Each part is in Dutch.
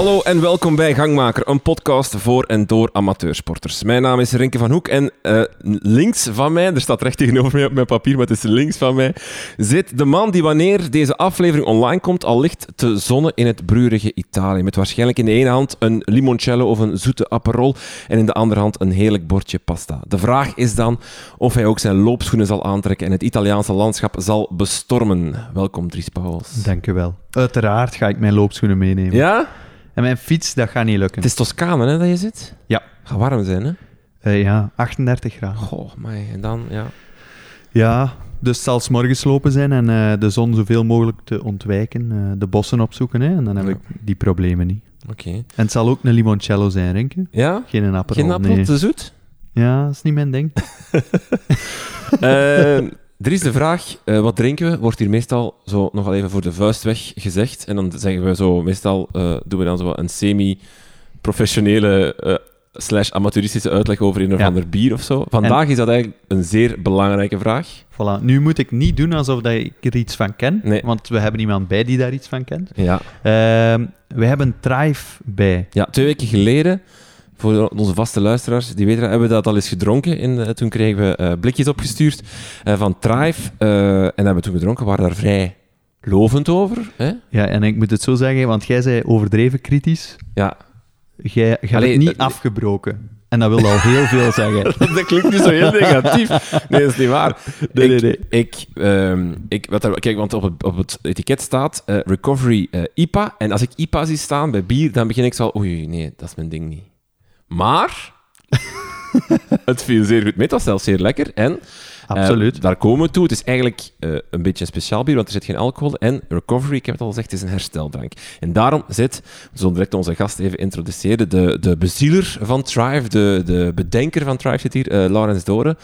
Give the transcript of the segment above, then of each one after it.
Hallo en welkom bij Gangmaker, een podcast voor en door amateursporters. Mijn naam is Renke van Hoek en uh, links van mij, er staat recht tegenover mij op mijn papier, maar het is links van mij, zit de man die wanneer deze aflevering online komt al ligt te zonnen in het broerige Italië. Met waarschijnlijk in de ene hand een limoncello of een zoete aperol en in de andere hand een heerlijk bordje pasta. De vraag is dan of hij ook zijn loopschoenen zal aantrekken en het Italiaanse landschap zal bestormen. Welkom Dries Pauwels. Dank u wel. Uiteraard ga ik mijn loopschoenen meenemen. Ja? En mijn fiets, dat gaat niet lukken. Het is Toscane, hè, dat je zit? Ja. Gaat warm zijn, hè? Uh, ja, 38 graden. Goh, maar en dan, ja. Ja, dus het zal morgens lopen zijn en uh, de zon zoveel mogelijk te ontwijken. Uh, de bossen opzoeken, hè, en dan heb Ja. ik die problemen niet. Oké. En het zal ook een limoncello zijn, Renke. Ja? Geen een appel. Geen appel, nee. te zoet? Ja, dat is niet mijn ding. Er is de vraag, eh, wat drinken we? Wordt hier meestal zo nogal even voor de vuist weg gezegd. En dan zeggen we zo, meestal eh, doen we dan zo een semi-professionele eh, slash amateuristische uitleg over een of Ja. ander bier of zo. Vandaag is dat eigenlijk een zeer belangrijke vraag. Voilà. Nu moet ik niet doen alsof dat ik er iets van ken, Nee. want we hebben iemand bij die daar iets van kent. Ja. Ehm, we hebben Thrive bij. ja, twee weken geleden, voor onze vaste luisteraars, die weten dat, hebben we dat al eens gedronken. In, eh, toen kregen we eh, blikjes opgestuurd eh, van Thrive. en hebben we toen gedronken, waren daar vrij lovend over. Hè? Ja, en ik moet het zo zeggen, want jij zei overdreven kritisch. Ja, Jij, Allee, het niet afgebroken. En dat wil al heel veel zeggen. dat klinkt nu zo heel negatief. Nee, dat is niet waar. Nee, ik, nee, nee. Ik, ehm, ik, wat er, kijk, want op het, op het etiket staat Recovery IPA. En als ik IPA zie staan bij bier, dan begin ik zo... Oei, nee, dat is mijn ding niet. Maar... het viel zeer goed mee. Het was zelfs zeer lekker. En eh, Absoluut. daar komen we toe. Het is eigenlijk eh, een beetje een speciaal bier, want er zit geen alcohol. En Recovery, ik heb het al gezegd, is een hersteldrank. En daarom zit, we zullen direct onze gast even introduceren, de, de bezieler van Thrive, de, de bedenker van Thrive zit hier, eh, Laurens Doren.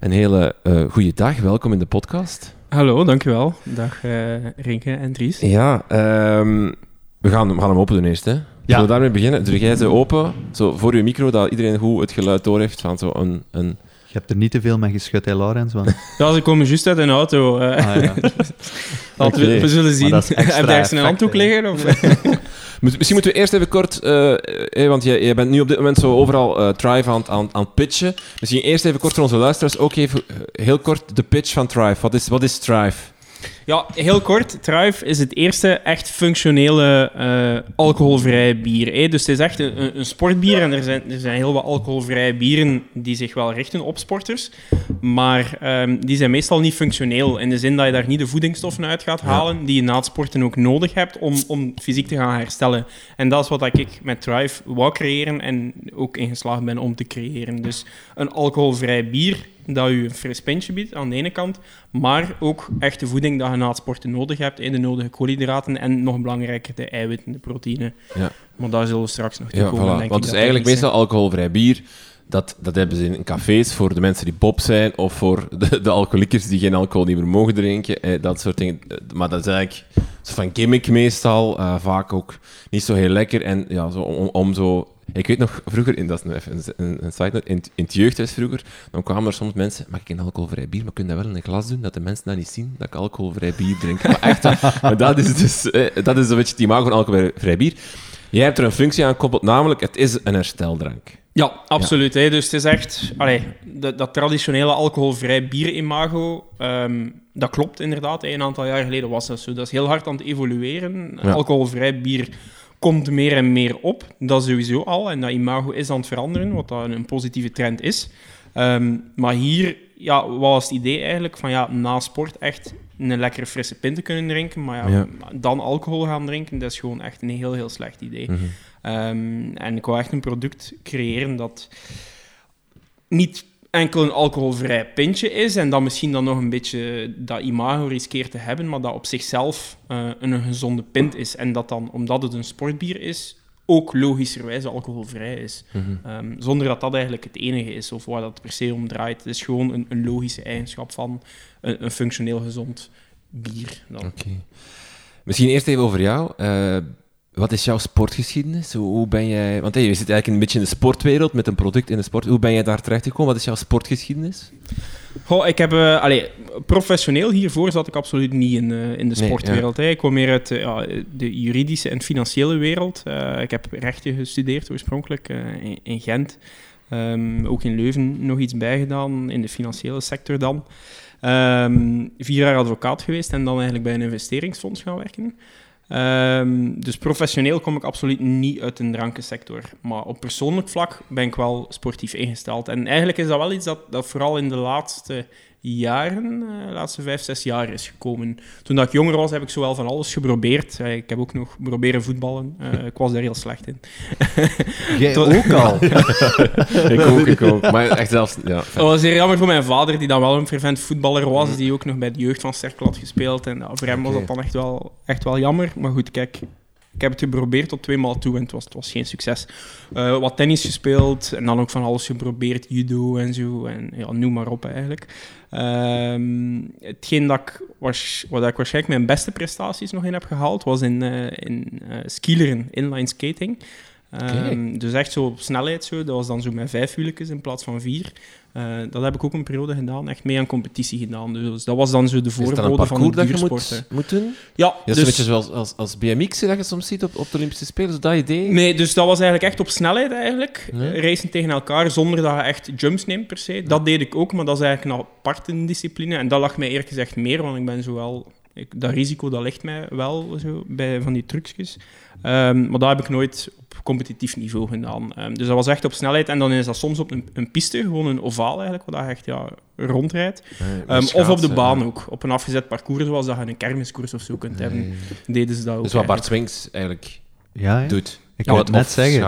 Een hele eh goede dag, welkom in de podcast. Hallo, dankjewel. Dag eh Rinke en Dries. Ja, ehm, we, gaan, we gaan hem open doen eerst. Hè. Zullen we daarmee beginnen? Doe jij ze open, zo voor je micro, dat iedereen goed het geluid door heeft van zo een... een... Je hebt er niet te veel mee geschud, hè, Laurens? Want... Ja, ze komen juist uit een auto. eh. Ah, ja. We, we zullen zien. Heb je ergens een handdoek liggen? Of? Misschien moeten we eerst even kort, eh, eh, want jij, jij bent nu op dit moment zo overal eh Thrive aan, het- aan, aan pitchen. Misschien eerst even kort voor onze luisteraars, ook even heel kort de pitch van Thrive. Wat is, wat is Thrive? Ja, heel kort. Thrive is het eerste echt functionele eh, alcoholvrije bier. hè. Dus het is echt een, een- sportbier en er zijn, er zijn heel wat alcoholvrije bieren die zich wel richten op sporters. Maar ehm, die zijn meestal niet functioneel. In de zin dat je daar niet de voedingsstoffen uit gaat halen die je na het sporten ook nodig hebt om, om fysiek te gaan herstellen. En dat is wat ik met Thrive wou creëren en ook in geslaagd ben om te creëren. Dus een alcoholvrij bier dat je een fris pintje biedt aan de ene kant, maar ook echt de voeding dat je na het sporten nodig hebt, in de nodige koolhydraten en nog belangrijker de eiwitten, de proteïne. Ja. Maar daar zullen we straks nog toe Ja, komen. voilà. denk ik Want het is eigenlijk meestal alcoholvrij bier. Dat, dat hebben ze in cafés voor de mensen die pop zijn of voor de, de alcoholiekers die geen alcohol niet meer mogen drinken. Eh, dat soort dingen. Eh, Maar dat is eigenlijk van gimmick meestal. eh, vaak ook niet zo heel lekker. En ja, zo om, om zo... Ik weet nog vroeger, en dat is even een, een, een side note, in, in het jeugdhuis vroeger, dan kwamen er soms mensen, mag ik een alcoholvrij bier, maar kun je dat wel in een glas doen, dat de mensen dat niet zien, dat ik alcoholvrij bier drink. Maar echt, maar dat is dus, eh, dat is een beetje het imago van alcoholvrij bier. Jij hebt er een functie aan gekoppeld, namelijk het is een hersteldrank. Ja, absoluut. Hè. Dus het is echt... Allee, dat, dat traditionele alcoholvrij bier-imago, ehm, dat klopt inderdaad. Een aantal jaar geleden was dat zo. Dat is heel hard aan het evolueren. Ja. Alcoholvrij bier komt meer en meer op. Dat sowieso al. En dat imago is aan het veranderen, wat dat een positieve trend is. Ehm, maar hier ja, wat was het idee eigenlijk van ja, na sport echt een lekkere frisse pint te kunnen drinken. Maar ja, Ja. dan alcohol gaan drinken, dat is gewoon echt een heel, heel slecht idee. Mhm. Ehm, en ik wou echt een product creëren dat niet enkel een alcoholvrij pintje is en dat misschien dan nog een beetje dat imago riskeert te hebben, maar dat op zichzelf eh, een gezonde pint is. En dat dan, omdat het een sportbier is, ook logischerwijze alcoholvrij is. Mhm. Ehm, zonder dat dat eigenlijk het enige is of waar dat per se om draait. Het is gewoon een, een logische eigenschap van een, een functioneel gezond bier. Dan. Oké. Misschien eerst even over jou. Eh, Wat is jouw sportgeschiedenis? Hoe, ben jij... Want hey, je zit eigenlijk een beetje in de sportwereld met een product in de sport. Hoe ben jij daar terecht gekomen? Wat is jouw sportgeschiedenis? Goh, ik heb, eh, allee, professioneel hiervoor zat ik absoluut niet in, eh, in de Nee, sportwereld. hè. Ik kom meer uit eh, de juridische en financiële wereld. Ik heb rechten gestudeerd oorspronkelijk in, in Gent. Ehm, ook in Leuven nog iets bijgedaan, in de financiële sector dan. Ehm, vier jaar advocaat geweest en dan eigenlijk bij een investeringsfonds gaan werken. Ehm, dus professioneel kom ik absoluut niet uit de drankensector. Maar op persoonlijk vlak ben ik wel sportief ingesteld. En eigenlijk is dat wel iets dat, dat vooral in de laatste jaren, eh, de laatste vijf, zes jaar is gekomen. Toen dat ik jonger was, heb ik zowel van alles geprobeerd. Eh, Ik heb ook nog proberen voetballen. Eh, ik was daar heel slecht in. Jij Tot- ook al. ik ook, ik ook. Maar echt zelfs... Ja, Dat was zeer jammer voor mijn vader, die dan wel een fervent voetballer was, die ook nog bij de jeugd van Cerkel had gespeeld. En voor hem was dat dan echt wel, echt wel jammer. Maar goed, kijk, ik heb het geprobeerd tot twee maal toe en het was, het was geen succes. Eh, wat tennis gespeeld en dan ook van alles geprobeerd, judo en zo. En ja, noem maar op eigenlijk. Ehm, hetgeen dat ik, waarschijnlijk mijn beste prestaties nog in heb gehaald, was in, eh in eh, skileren, inline skating. Ehm, Dus echt zo op snelheid, zo. dat was dan zo met vijf wieltjes in plaats van vier. Eh, dat heb ik ook een periode gedaan, echt mee aan competitie gedaan. Dus dat was dan zo de voorbode van de parcours dat je duursporten. moet, moet doen? Ja, Ja, dat is dus, een beetje zoals als, als BMX dat je soms ziet op, op de Olympische Spelen. Dat idee? Nee, dus dat was eigenlijk echt op snelheid eigenlijk. Eh, Racen tegen elkaar zonder dat je echt jumps neemt per se. Dat deed ik ook, maar dat is eigenlijk een aparte discipline. En dat lag mij eerlijk gezegd meer, want ik ben zowel... Ik, dat risico dat ligt mij wel zo, bij van die trucjes. Ehm, maar dat heb ik nooit op competitief niveau gedaan. Ehm, dus dat was echt op snelheid. En dan is dat soms op een, een piste, gewoon een ovaal eigenlijk, waar je echt ja, rondrijdt. Nee, Ehm, of op de baan ja. ook. Op een afgezet parcours, zoals dat je een kermiskoers of zo kunt hebben, deden ze dat ook. Dus wat Bart. Swings eigenlijk Ja, doet. ik Ja, wou het net zeggen.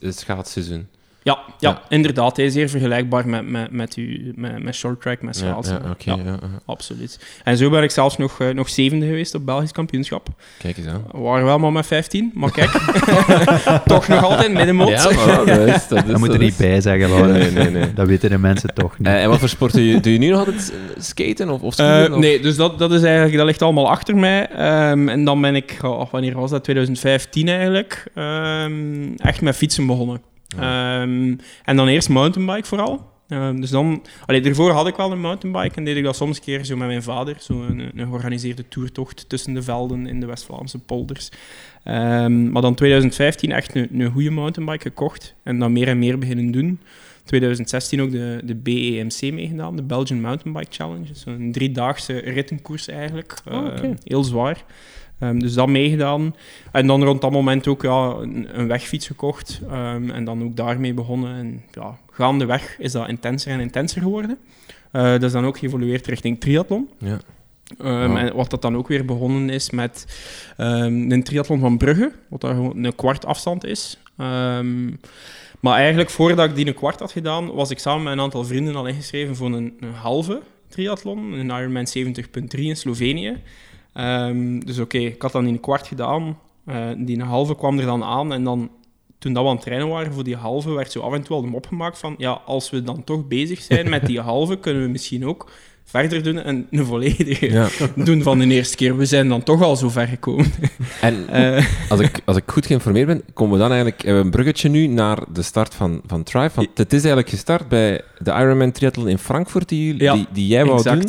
Eh, schaatsseizoen. Ja, ja, Ja. inderdaad. Hij is zeer vergelijkbaar met, met, met, u, met, met short track, met Ja, schaatsen. ja, oké, Ja, ja, ja. absoluut. En zo ben ik zelfs nog, eh, nog zevende geweest op Belgisch kampioenschap. Kijk eens aan. We waren wel maar met 15, maar kijk, toch nog altijd middenmoot. Ja, maar dat is... Dat, is, Dat moet er dat niet is- bij zeggen, Laura. Nee, nee, nee. Dat weten de mensen toch niet. Eh, en wat voor sport doe je, doe je nu nog altijd? Skaten of, of skiën? of- nee, dus dat, dat is eigenlijk, dat ligt allemaal achter mij. Ehm, en dan ben ik, oh, wanneer was dat? 2015 eigenlijk, ehm, echt met fietsen begonnen. Ehm, en dan eerst mountainbike vooral. Ehm, dus dan, allee, daarvoor had ik wel een mountainbike en deed ik dat soms een keer zo met mijn vader. Zo een, een georganiseerde toertocht tussen de velden in de West-Vlaamse polders. Ehm, maar dan 2015 echt een, een goede mountainbike gekocht en dan meer en meer beginnen doen. 2016 ook de, de BEMC meegedaan, de Belgian Mountain Bike Challenge. Zo'n driedaagse rittenkoers eigenlijk. Oh, heel zwaar. Ehm, dus dat meegedaan. En dan rond dat moment ook ja, een, een wegfiets gekocht. Ehm, en dan ook daarmee begonnen. En ja, gaandeweg is dat intenser en intenser geworden. Eh, dat is dan ook geëvolueerd richting triathlon. Ja. Ehm, Wow. En wat dat dan ook weer begonnen is met een triathlon van Brugge, wat daar gewoon een kwart afstand is. Maar eigenlijk, voordat ik die een kwart had gedaan, was ik samen met een aantal vrienden al ingeschreven voor een, een halve triathlon, een Ironman 70.3 in Slovenië. Ehm, dus oké, ik had dan die een kwart gedaan. Eh, die een halve kwam er dan aan en dan... Toen dat we aan het trainen waren voor die halve, werd zo af en toe al de mop gemaakt van ja, als we dan toch bezig zijn met die halve, kunnen we misschien ook verder doen en een volledige Ja. doen van de eerste keer. We zijn dan toch al zo ver gekomen. En Eh, als ik, als ik goed geïnformeerd ben, komen we dan eigenlijk we een bruggetje nu naar de start van, van Thrive. Want het is eigenlijk gestart bij de Ironman Triathlon in Frankfurt, die, Ja, die, die jij wou doen.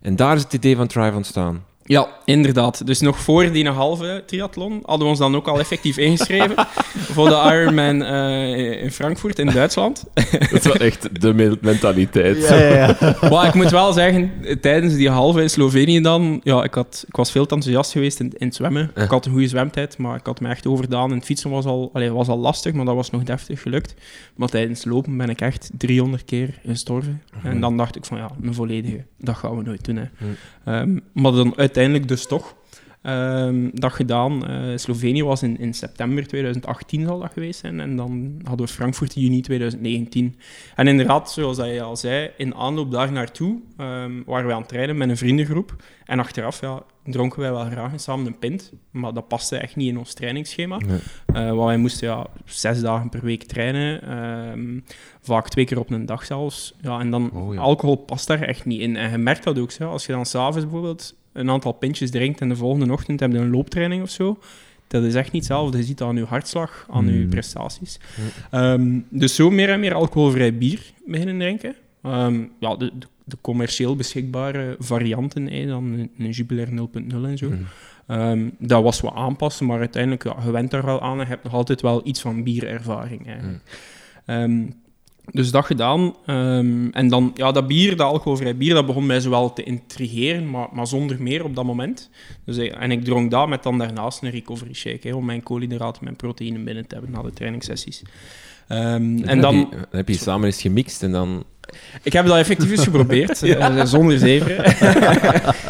En daar is het idee van Thrive ontstaan. Ja, inderdaad. Dus nog voor die halve triathlon hadden we ons dan ook al effectief ingeschreven voor de Ironman eh, in Frankfurt in Duitsland. Dat is wel echt de me- mentaliteit. Ja, ja, ja. Maar ik moet wel zeggen, tijdens die halve in Slovenië dan, ja, ik, had, ik was veel te enthousiast geweest in, in het zwemmen. Ik had een goede zwemtijd, maar ik had me echt overdaan. En het fietsen was al, allee, was al lastig, maar dat was nog deftig gelukt. Maar tijdens lopen ben ik echt 300 keer gestorven. En dan dacht ik van, ja, een volledige, dat gaan we nooit doen. Hè. Ehm, maar dan uiteindelijk dus toch. Ehm, dat gedaan. Eh, Slovenië was in, in september 2018 zal dat geweest zijn. En dan hadden we Frankfurt in juni 2019. En inderdaad, zoals dat je al zei, in aanloop daar naartoe ehm, waren we aan het trainen met een vriendengroep. En achteraf ja, dronken wij wel graag samen een pint. Maar dat paste echt niet in ons trainingsschema. Nee. Eh, want wij moesten ja, zes dagen per week trainen. ehm, vaak twee keer op een dag zelfs. Ja, en dan, Oh, ja. alcohol past daar echt niet in. En je merkt dat ook. Zo. Als je dan s'avonds bijvoorbeeld een aantal pintjes drinkt en de volgende ochtend heb je een looptraining of zo, Dat is echt niet hetzelfde. Je ziet dat aan je hartslag, aan Mm. je prestaties. Ehm, dus zo meer en meer alcoholvrij bier beginnen drinken. Ehm, ja, de, de, de commercieel beschikbare varianten, dan een, een Jubilair 0.0 en zo. Mhm. Ehm, dat was wat aanpassen, maar uiteindelijk, ja, je went daar wel aan en je hebt nog altijd wel iets van bierervaring. Eigenlijk. Dus dat gedaan. Ehm, en dan, ja, dat bier, dat alcoholvrij bier, dat begon mij zowel te intrigeren, maar, maar zonder meer op dat moment. Dus, eh, en ik dronk dat met dan daarnaast een recovery shake, hè, om mijn koolhydraten en mijn proteïne binnen te hebben na de trainingssessies. Ehm, en dan, heb je, dan heb je samen eens gemixt en dan... ik heb dat effectief eens geprobeerd, eh, zonder zeven.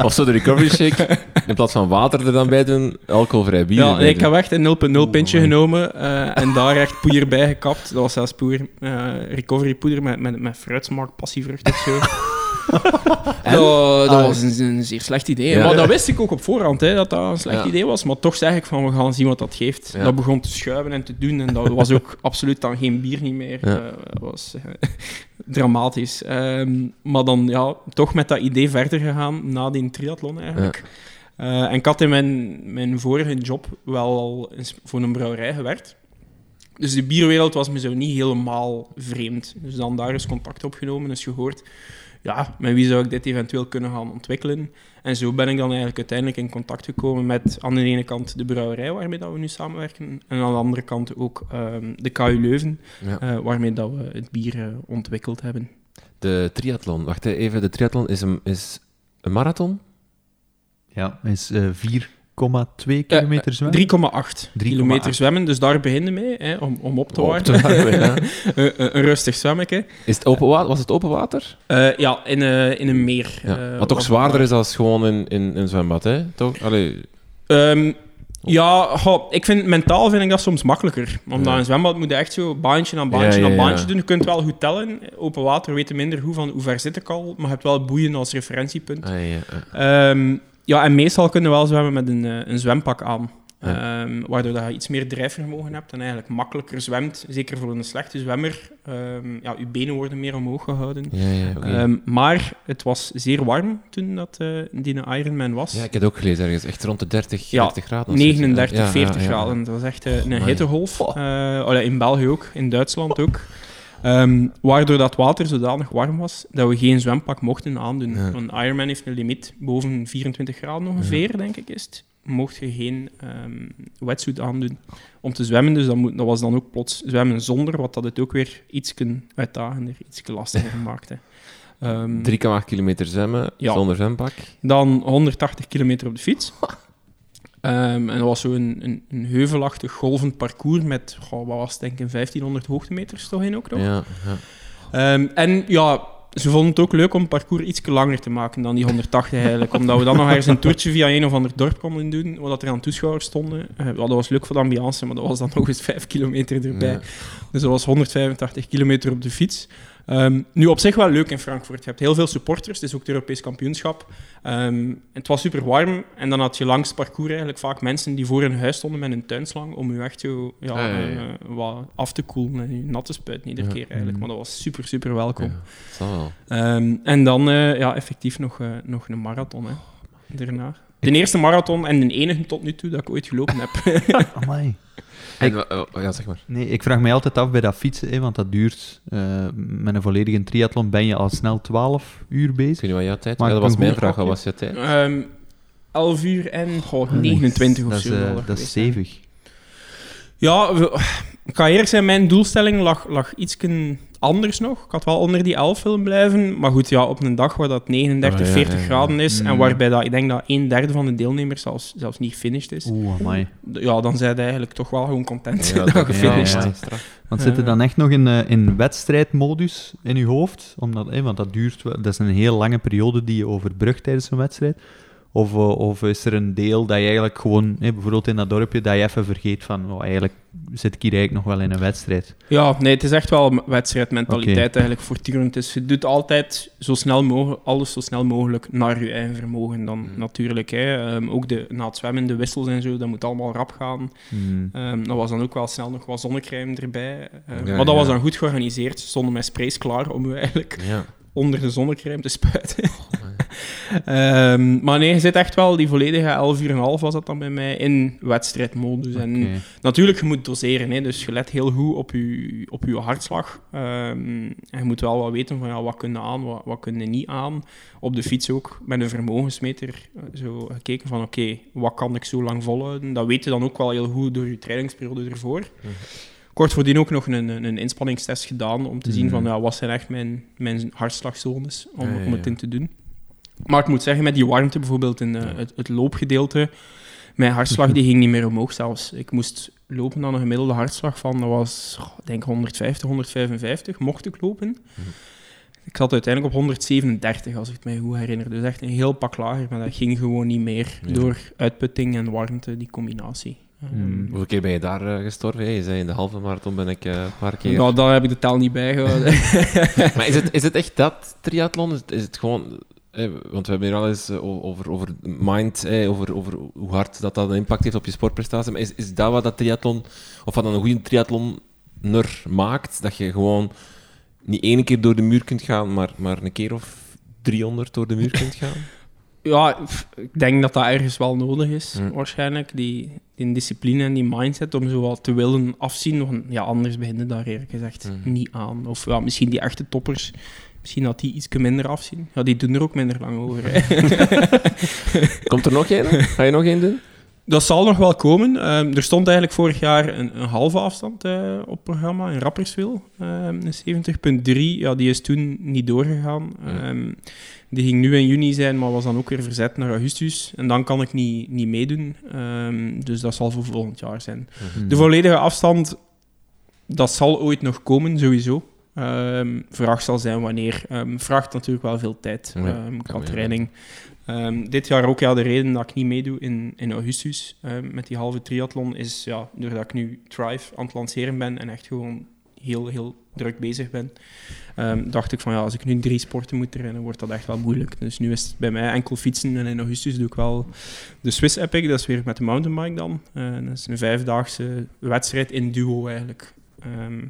Of zo de recovery shake, in plaats van water er dan bij doen, alcoholvrij bier Ja, nee, ik heb echt een 0.0 pintje genomen eh, en daar echt poeier bij gekapt. Dat was zelfs poeier, eh, recovery poeder met, met, met fruitsmaak, passievrucht of zo. Dat, dat was een, een zeer slecht idee. Ja. Maar dat wist ik ook op voorhand, hè, dat dat een slecht Ja. idee was. Maar toch zeg ik van, we gaan zien wat dat geeft. Ja. Dat begon te schuiven en te doen. En dat was ook absoluut dan geen bier niet meer. Ja. Eh, Dat was eh, dramatisch. Ehm, maar dan ja, toch met dat idee verder gegaan na die triathlon eigenlijk. Eh, en ik had in mijn, mijn vorige job wel al eens voor een brouwerij gewerkt. Dus de bierwereld was me zo niet helemaal vreemd. Dus dan daar is contact opgenomen, is gehoord. Ja, met wie zou ik dit eventueel kunnen gaan ontwikkelen? En zo ben ik dan eigenlijk uiteindelijk in contact gekomen met aan de ene kant de brouwerij waarmee dat we nu samenwerken. En aan de andere kant ook ehm, de KU Leuven, Ja. eh, waarmee dat we het bier eh, ontwikkeld hebben. De triathlon, wacht hè, even, de triathlon is een, is een marathon? Ja, is eh 4,2 kilometer zwemmen. 3,8 kilometer zwemmen, dus daar beginnen mee, hè, om, om op te Op warmen. te warmen, ja. een, rustig zwemmetje. Is het open water? Was het open water? Eh, ja, in, eh, in een meer. Ja. eh, Wat toch zwaarder is als gewoon in, in een zwembad, hè? Toch? Allee, Ehm, ja, goh, ik vind, mentaal vind ik dat soms makkelijker. Omdat Ja. een zwembad moet je echt zo baantje aan baantje Ja, ja, aan baantje ja. doen. Je kunt wel goed tellen. Open water weet je minder hoe van hoe ver zit ik al, maar je hebt wel boeien als referentiepunt. ah, ja, ja. En meestal kunnen we wel zwemmen met een, eh, een zwempak aan. Ja. Ehm, waardoor dat je iets meer drijfvermogen hebt en eigenlijk makkelijker zwemt. Zeker voor een slechte zwemmer. Ehm, ja, je benen worden meer omhoog gehouden. Ja, ja, oké. Ehm, maar het was zeer warm toen dat eh die Ironman was. ja, ik heb het ook gelezen ergens. Echt rond de 30, Ja, 30 graden. of zoiets. 39, Ja, ja, 40 ja. graden. Dat was echt eh, een Amai. hittegolf. In België ook, in Duitsland ook. Ehm, waardoor dat water zodanig warm was dat we geen zwempak mochten aandoen. Ja. Een Ironman heeft een limiet boven 24 graden ongeveer, denk ik is het. Mocht je geen ehm wetsuit aandoen om te zwemmen. Dus dat, moet, dat was dan ook plots zwemmen zonder, wat dat het ook weer iets uitdagender, iets lastiger maakte. Ehm, 3,8 kilometer zwemmen Ja. zonder zwempak. dan 180 kilometer op de fiets. Ehm, en dat was zo een, een, een heuvelachtig golvend parcours met, goh, wat was het, denk ik, een 1500 hoogtemeters toch in ook nog. Ja, ja. Ehm, en ja, ze vonden het ook leuk om het parcours iets langer te maken dan die 180 eigenlijk. omdat we dan nog ergens een toertje via een of ander dorp konden doen, waar dat er aan toeschouwers stonden. Eh, dat was leuk voor de ambiance, maar dat was dan nog eens 5 kilometer erbij. Ja. Dus dat was 185 kilometer op de fiets. Ehm, nu op zich wel leuk in Frankfurt. Je hebt heel veel supporters, het is ook het Europees kampioenschap. Ehm, het was super warm en dan had je langs het parcours eigenlijk vaak mensen die voor hun huis stonden met een tuinslang om je echt zo, ja, Ah, ja, ja. eh, wat af te koelen en je nat te spuiten iedere Ja. keer eigenlijk. Maar dat was super, super welkom. Wel. Ehm, en dan eh, ja, effectief nog, eh, nog een marathon hè, daarna. De eerste marathon en de enige tot nu toe dat ik ooit gelopen heb. Amai. En, ja, zeg maar. Nee, ik vraag mij altijd af bij dat fietsen, hè, want dat duurt. eh, met een volledige triathlon ben je al snel 12 uur Ik bezig. weet niet wat jouw tijd Maar ja, ik Dat was mijn vraag. Wat was jouw tijd? Ehm 11 uur en goh, 29 of dat zo. Is, dat is stevig. Ja, ik ga eerlijk zijn, mijn doelstelling lag, lag iets anders nog. Ik had wel onder die 11 willen blijven. Maar goed, ja, op een dag waar dat 39, Oh, ja, 40 ja, ja. graden is en Mm. waarbij dat, ik denk dat een derde van de deelnemers zelfs, zelfs niet gefinished is. Oeh, amai. Ja, dan zijn ze eigenlijk toch wel gewoon content Ja, dat je straf. Want zit je dan echt nog in, eh, in wedstrijdmodus in je hoofd? Omdat, hè, want dat duurt wel, dat is een heel lange periode die je overbrugt tijdens een wedstrijd. Of, eh, of is er een deel dat je eigenlijk gewoon, hè, bijvoorbeeld in dat dorpje, dat je even vergeet van, oh, eigenlijk zit ik hier eigenlijk nog wel in een wedstrijd. Ja, nee, het is echt wel een wedstrijdmentaliteit Oké. eigenlijk voortdurend. Dus je doet altijd zo snel mogelijk, alles zo snel mogelijk naar je eigen vermogen dan Mm. natuurlijk. Hè. Ehm, ook de, na het zwemmen, de wissels en zo, dat moet allemaal rap gaan. Hmm. Ehm dat was dan ook wel snel nog wat zonnecrème erbij. Ehm, Ja, maar dat was dan goed georganiseerd. Ze stonden met sprays klaar om je eigenlijk Ja. Onder de zonnecrème te spuiten. Ehm, maar nee, je zit echt wel die volledige 11 uur en half was dat dan bij mij in wedstrijdmodus. En natuurlijk, je moet doseren, hè, dus je let heel goed op je, op je hartslag. Ehm, en je moet wel wat weten van ja, wat kun je aan, wat, wat kun je niet aan. Op de fiets ook met een vermogensmeter eh, zo gekeken van oké, wat kan ik zo lang volhouden? Dat weet je dan ook wel heel goed door je trainingsperiode ervoor. Kort voordien ook nog een, een, inspanningstest gedaan om te zien van ja, wat zijn echt mijn, mijn hartslagzones om, om het in te doen. Maar ik moet zeggen, met die warmte bijvoorbeeld in eh, het, het loopgedeelte, mijn hartslag die ging niet meer omhoog zelfs. Ik moest lopen aan een gemiddelde hartslag van, dat was denk 150, 155, mocht ik lopen. Ik zat uiteindelijk op 137, als ik het mij goed herinner. Dus echt een heel pak lager, maar dat ging gewoon niet meer Ja. door uitputting en warmte, die combinatie. Ehm, Hmm. Hoeveel keer ben je daar eh, gestorven? Hey, je zei in de halve marathon ben ik eh, een paar keer. Nou, daar heb ik de taal niet bijgehouden. Maar is het, is het echt dat triathlon? Is het, is het gewoon... eh, want we hebben hier al eens over, over mind, eh, over, over hoe hard dat, dat een impact heeft op je sportprestatie. Maar is, is dat wat dat triathlon, of wat dan een goede triathlonner maakt? Dat je gewoon niet één keer door de muur kunt gaan, maar, maar een keer of 300 door de muur kunt gaan? Ja, ik denk dat dat ergens wel nodig is, Hmm. waarschijnlijk. Die, die discipline en die mindset om zo wat te willen afzien. Want ja, anders beginnen daar eerlijk gezegd Hmm. niet aan. Of ja, misschien die echte toppers, misschien dat die iets minder afzien. Ja, die doen er ook minder lang over. Komt er nog één? Ga je nog één doen? dat zal nog wel komen. Ehm, er stond eigenlijk vorig jaar een, een halve afstand eh, op het programma in Rapperswil. Ehm, een 70.3. Ja, die is toen niet doorgegaan. Ja. Ehm, die ging nu in juni zijn, maar was dan ook weer verzet naar augustus. En dan kan ik niet, niet meedoen. Ehm, dus dat zal voor volgend jaar zijn. Hmm. De volledige afstand, dat zal ooit nog komen, sowieso. Ehm vraag zal zijn wanneer. Ehm vraagt natuurlijk wel veel tijd Ja, qua training. Dit jaar ook ja, de reden dat ik niet meedoe in, in augustus met die halve triathlon is ja, doordat ik nu Thrive aan het lanceren ben en echt gewoon heel, heel druk bezig ben. ehm, dacht ik van ja, als ik nu drie sporten moet trainen, wordt dat echt wel moeilijk. Dus nu is het bij mij enkel fietsen en in augustus doe ik wel de Swiss Epic, dat is weer met de mountainbike dan. Eh, dat is een vijfdaagse wedstrijd in duo eigenlijk. Ehm,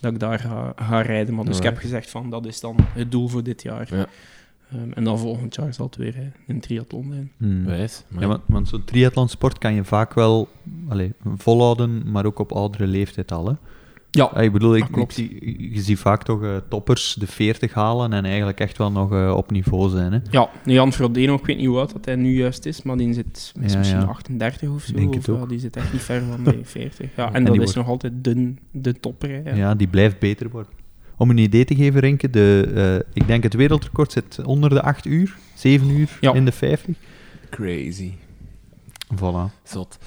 dat ik daar ga, ga rijden. Maar dus ik heb gezegd van dat is dan het doel voor dit jaar. Ja. Ehm, en dan volgend jaar zal het weer eh, een triathlon zijn. Hmm. Wijs. Maar Ja, want, want zo'n triathlonsport kan je vaak wel allee, volhouden, maar ook op oudere leeftijd al. Hè? Ja, Ah, ik bedoel, ik, zie- je ziet vaak toch eh, toppers de 40 halen en eigenlijk echt wel nog eh, op niveau zijn. Hè? Ja, Jan Frodeno, ik weet niet hoe oud dat hij nu juist is, maar die zit is Ja, misschien ja. 38 of zo. Denk of, het ja, ook. die zit echt niet ver van de 40. Ja, en, En dat die is wordt- nog altijd de, de topper. hè, Ja. Ja. die blijft beter worden. Om een idee te geven, Renke, de, eh, ik denk het wereldrecord zit onder de 8 uur, 7 uur Ja. in de 50. crazy. Voilà. Zot.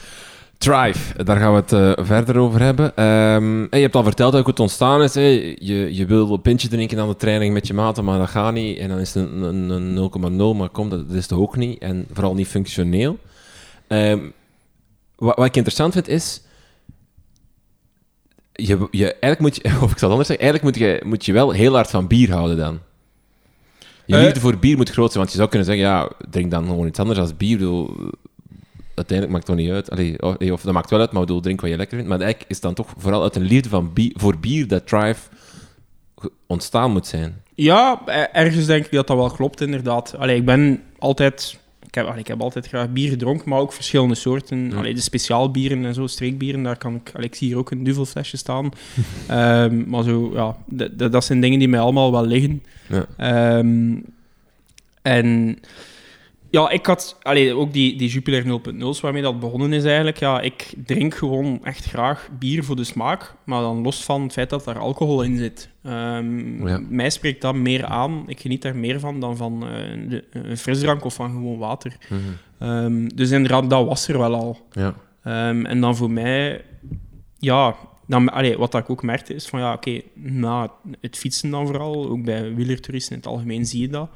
Thrive, daar gaan we het eh, verder over hebben. Ehm, je hebt al verteld hoe het ontstaan is. hè. Je, je wil een pintje drinken aan de training met je maten, maar dat gaat niet. En dan is het een, een, een 0,0, maar kom, dat, dat is toch ook niet. En vooral niet functioneel. Ehm, wat, wat ik interessant vind is... Je, je, eigenlijk moet je, of ik zal het anders zeggen, eigenlijk moet je, moet je wel heel hard van bier houden dan. Je Eh. liefde voor bier moet groot zijn, want je zou kunnen zeggen, ja, drink dan gewoon iets anders als bier. Bedoel, uiteindelijk maakt het toch niet uit. Allee, of, dat maakt wel uit, maar ik bedoel, drink wat je lekker vindt. Maar eigenlijk is het dan toch vooral uit een liefde van bier, voor bier dat Thrive ge- ontstaan moet zijn. Ja, ergens denk ik dat dat wel klopt, inderdaad. Allee, ik ben altijd... Ik heb, allee, ik heb altijd graag bier gedronken, maar ook verschillende soorten. Ja. Allee, de speciaalbieren en zo, streekbieren, daar kan ik... Allee, ik zie hier ook een duvelflesje staan. Ehm, maar zo, ja, dat zijn dingen die mij allemaal wel liggen. Ja. Ehm, en ja, ik had allee, ook die, die Jupiler 0.0's waarmee dat begonnen is eigenlijk. Ja, ik drink gewoon echt graag bier voor de smaak, maar dan los van het feit dat daar alcohol in zit. Ehm, Ja. Mij spreekt dat meer aan. Ik geniet daar meer van dan van eh, de- een frisdrank of van gewoon water. Ehm, dus inderdaad, dat was er wel al. Ja. Ehm, en dan voor mij, ja, dan, allee, wat ik ook merkte is van ja, oké, na het fietsen dan vooral, ook bij wielertoeristen in het algemeen zie je dat.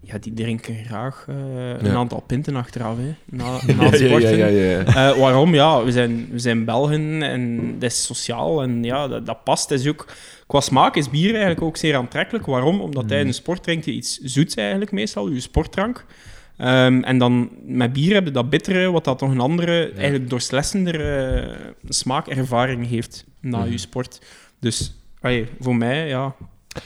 Ja, die drinken graag eh, een aantal pinten achteraf, hè, na, na het sporten. ja, ja, ja. Eh, waarom? Ja, we zijn, we zijn Belgen en dat is sociaal en ja, dat, dat past. Het is ook, qua smaak is bier eigenlijk ook zeer aantrekkelijk. Waarom? Omdat in een sport drinkt je iets zoets eigenlijk meestal, je sportdrank. Ehm, en dan met bier heb je dat bittere, wat dat nog een andere, eigenlijk doorslessendere smaakervaring heeft na Mhm. je sport. Dus allee, voor mij, ja,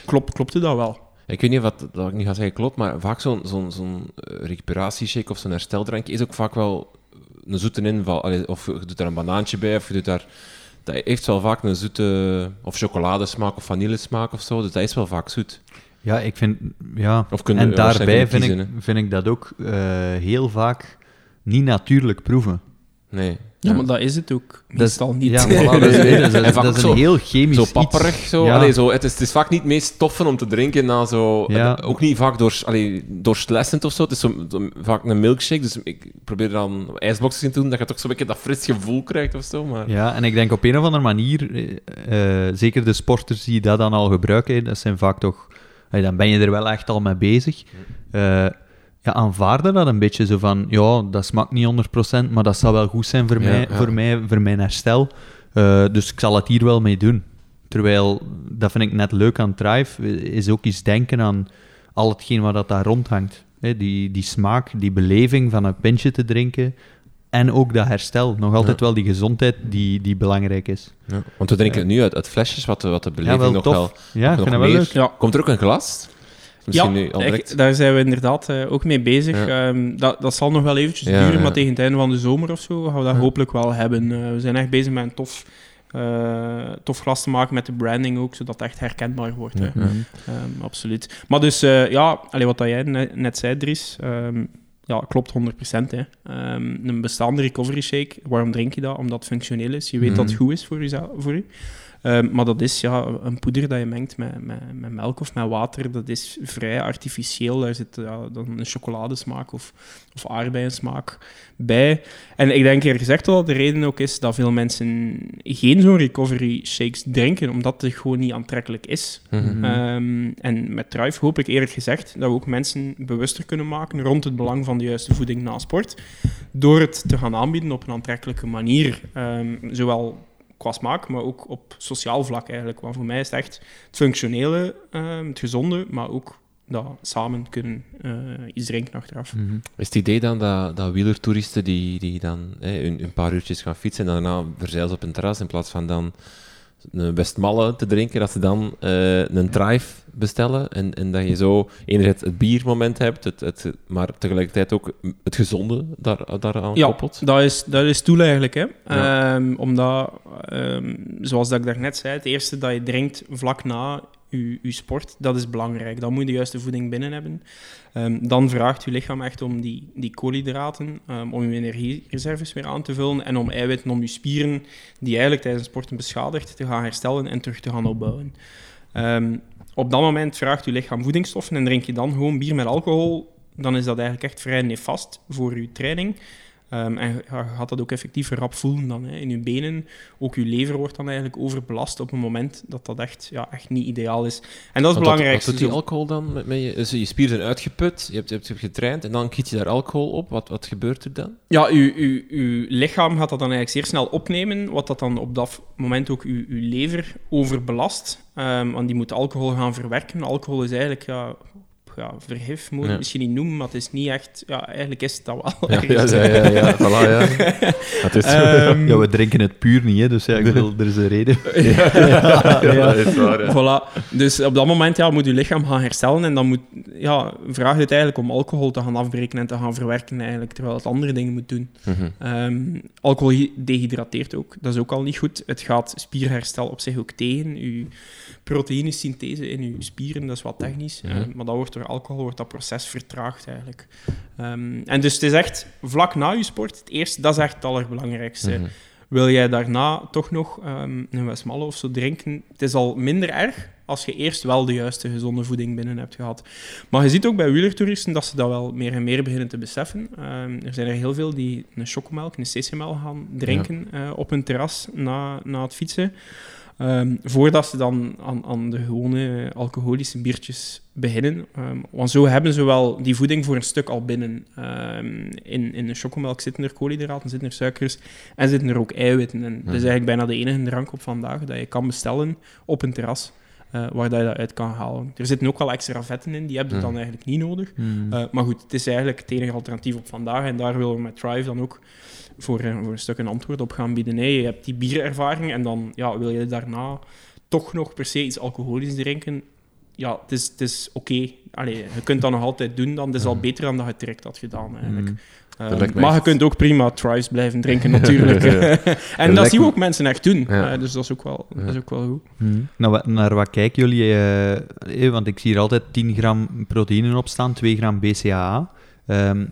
klopt, klopte dat wel. Ik weet niet of dat, dat ik niet ga zeggen klopt, maar vaak zo'n zo'n zo'n eh, recuperatieshake of zo'n hersteldrankje is ook vaak wel een zoete inval. Allee, Of je doet daar een banaantje bij, of je doet daar... Dat heeft wel vaak een zoete... Of chocoladesmaak of vanillesmaak of zo, dus dat is wel vaak zoet. Ja, ik vind... Ja. Of en daarbij vind ik, vind ik dat ook eh, heel vaak niet natuurlijk proeven. Nee. Ja, maar dat is het ook Dat is- meestal niet. Ja, voilà, dat is, dat is- dat is zo- een heel chemisch Zo papperig, zo. Ja. Allee, zo het, is, het is vaak niet het meest toffen om te drinken na zo... Ja. eh, Ook niet vaak door, allee, doorslessend of zo. Het is zo, zo- vaak een milkshake, dus ik probeer dan ijsboxjes in te doen, dat je toch zo'n beetje dat fris gevoel krijgt of zo. Maar... Ja, en ik denk op een of andere manier, eh, eh, zeker de sporters die dat dan al gebruiken, dat zijn vaak toch, dan ben je er wel echt al mee bezig. Eh, ja, aanvaarden dat een beetje zo van, ja, dat smaakt niet 100%, maar dat zal wel goed zijn voor, Ja, mij, ja. voor mij, voor mijn herstel. Eh, dus ik zal het hier wel mee doen. Terwijl, dat vind ik net leuk aan Thrive, is ook iets denken aan al hetgeen wat dat daar rondhangt. Hè, die, die smaak, die beleving van een pintje te drinken en ook dat herstel. Nog altijd Ja. wel die gezondheid die, die belangrijk is. Ja. Want we drinken het nu uit, uit flesjes, wat de, wat de beleving Ja, wel nog tof. wel... Ja, nog wel meer- leuk. Ja, Komt er ook een glas? Misschien nu al echt, direct. daar zijn we inderdaad eh, ook mee bezig. Ja. Ehm, dat, dat zal nog wel eventjes Ja, duren, ja. maar tegen het einde van de zomer of zo gaan we dat Ja. hopelijk wel hebben. Eh, we zijn echt bezig met een tof, eh, tof glas te maken met de branding ook, zodat het echt herkenbaar wordt. hè. Ja. Ehm, absoluut. Maar dus, ja, allee, wat dat jij ne- net zei, Dries, ehm, ja, klopt 100%. Hè. Een bestaande recovery shake, waarom drink je dat? Omdat het functioneel is. Je weet dat het Mhm. goed is voor, jezelf, voor je. Ehm, maar dat is ja, een poeder dat je mengt met, met, met melk of met water. Dat is vrij artificieel. Daar zit ja, dan een chocoladesmaak of, of aardbeiensmaak bij. En ik denk eerlijk gezegd dat de reden ook is dat veel mensen geen zo'n recovery shakes drinken, omdat het gewoon niet aantrekkelijk is. Mhm. Ehm, en met Thrive hoop ik eerlijk gezegd dat we ook mensen bewuster kunnen maken rond het belang van de juiste voeding na sport. Door het te gaan aanbieden op een aantrekkelijke manier. Ehm, zowel qua smaak, maar ook op sociaal vlak eigenlijk. Want voor mij is het echt het functionele, ehm, het gezonde, maar ook dat samen kunnen eh, iets drinken achteraf. Mhm. Is het idee dan dat, dat wielertoeristen die, die dan hè, een, een paar uurtjes gaan fietsen en daarna verzeilen ze op een terras in plaats van dan een Westmalle te drinken, dat ze dan eh, een drive bestellen en, en dat je zo enerzijds het biermoment hebt, het, het, maar tegelijkertijd ook het gezonde daar, daaraan Ja, koppelt? dat is, dat is doel eigenlijk. Hè? Ja. Ehm, omdat, ehm, zoals dat ik daarnet zei, het eerste dat je drinkt vlak na je sport, dat is belangrijk. Dan moet je de juiste voeding binnen hebben. Ehm, dan vraagt je lichaam echt om die, die koolhydraten, ehm, om je energiereserves weer aan te vullen en om eiwitten, om je spieren, die eigenlijk tijdens sporten beschadigd, te gaan herstellen en terug te gaan opbouwen. Ehm, op dat moment vraagt je lichaam voedingsstoffen en drink je dan gewoon bier met alcohol, dan is dat eigenlijk echt vrij nefast voor je training. Ehm, en je gaat dat ook effectief rap voelen dan, hè, in je benen. Ook je lever wordt dan eigenlijk overbelast op een moment dat dat echt, ja, echt niet ideaal is. En dat is belangrijkste. Wat doet die alcohol dan met, met je? Dus je spieren zijn uitgeput, je hebt, je hebt getraind en dan giet je daar alcohol op. Wat, wat gebeurt er dan? Ja, uw, uw, uw lichaam gaat dat dan eigenlijk zeer snel opnemen, wat dat dan op dat moment ook uw, uw lever overbelast. Ehm, want die moet alcohol gaan verwerken. Alcohol is eigenlijk, ja, ja vergif moet je Ja. het misschien niet noemen, maar het is niet echt... Ja, eigenlijk is het dat wel. Ja, ja, ja, ja, voilà, ja. Het is. Ehm, Ja, we drinken het puur niet, hè, dus ja, ik bedoel, er is een reden. ja, dat is waar, ja. Voilà. Dus op dat moment ja, moet je lichaam gaan herstellen en dan moet, ja, vraagt het eigenlijk om alcohol te gaan afbreken en te gaan verwerken, eigenlijk, terwijl het andere dingen moet doen. Mhm. Ehm, alcohol dehydrateert ook, dat is ook al niet goed. Het gaat spierherstel op zich ook tegen. Uw proteïnesynthese in uw spieren, dat is wat technisch. Ehm, maar dat wordt door alcohol wordt dat proces vertraagd eigenlijk. Ehm, en dus het is echt vlak na je sport, het eerste, dat is echt het allerbelangrijkste. Mhm. Wil jij daarna toch nog ehm, een Westmalle of zo drinken? Het is al minder erg als je eerst wel de juiste gezonde voeding binnen hebt gehad. Maar je ziet ook bij wielertoeristen dat ze dat wel meer en meer beginnen te beseffen. Ehm, er zijn er heel veel die een chocomelk, een CC-mel gaan drinken eh, op een terras na, na het fietsen. Ehm, voordat ze dan aan, aan de gewone alcoholische biertjes beginnen. Ehm, want zo hebben ze wel die voeding voor een stuk al binnen. Ehm, in, in de chocomelk zitten er koolhydraten, zitten er suikers en zitten er ook eiwitten. En dat is eigenlijk bijna de enige drank op vandaag dat je kan bestellen op een terras. eh, waar dat je dat uit kan halen. Er zitten ook wel extra vetten in, die hebben ze dan Mhm. eigenlijk niet nodig. Hmm. Eh, maar goed, het is eigenlijk het enige alternatief op vandaag. En daar willen we met Thrive dan ook voor, eh, voor een stuk een antwoord op gaan bieden. Nee, je hebt die bierervaring en dan ja, wil je daarna toch nog per se iets alcoholisch drinken. ja, het is, het is oké. Allee, je kunt dat nog altijd doen, dan is het al Mhm. beter dan dat je het direct had gedaan, eigenlijk. Mm. Ehm, lijkt me maar je kunt ook prima Thrice blijven drinken, natuurlijk. en dat, zien we me- ook mensen echt doen. Ja. Eh, dus dat is ook wel, dat is ook wel goed. Hmm. Nou, naar wat kijken jullie? eh, eh, want ik zie hier altijd 10 gram proteïne op staan, 2 gram BCAA. Ehm,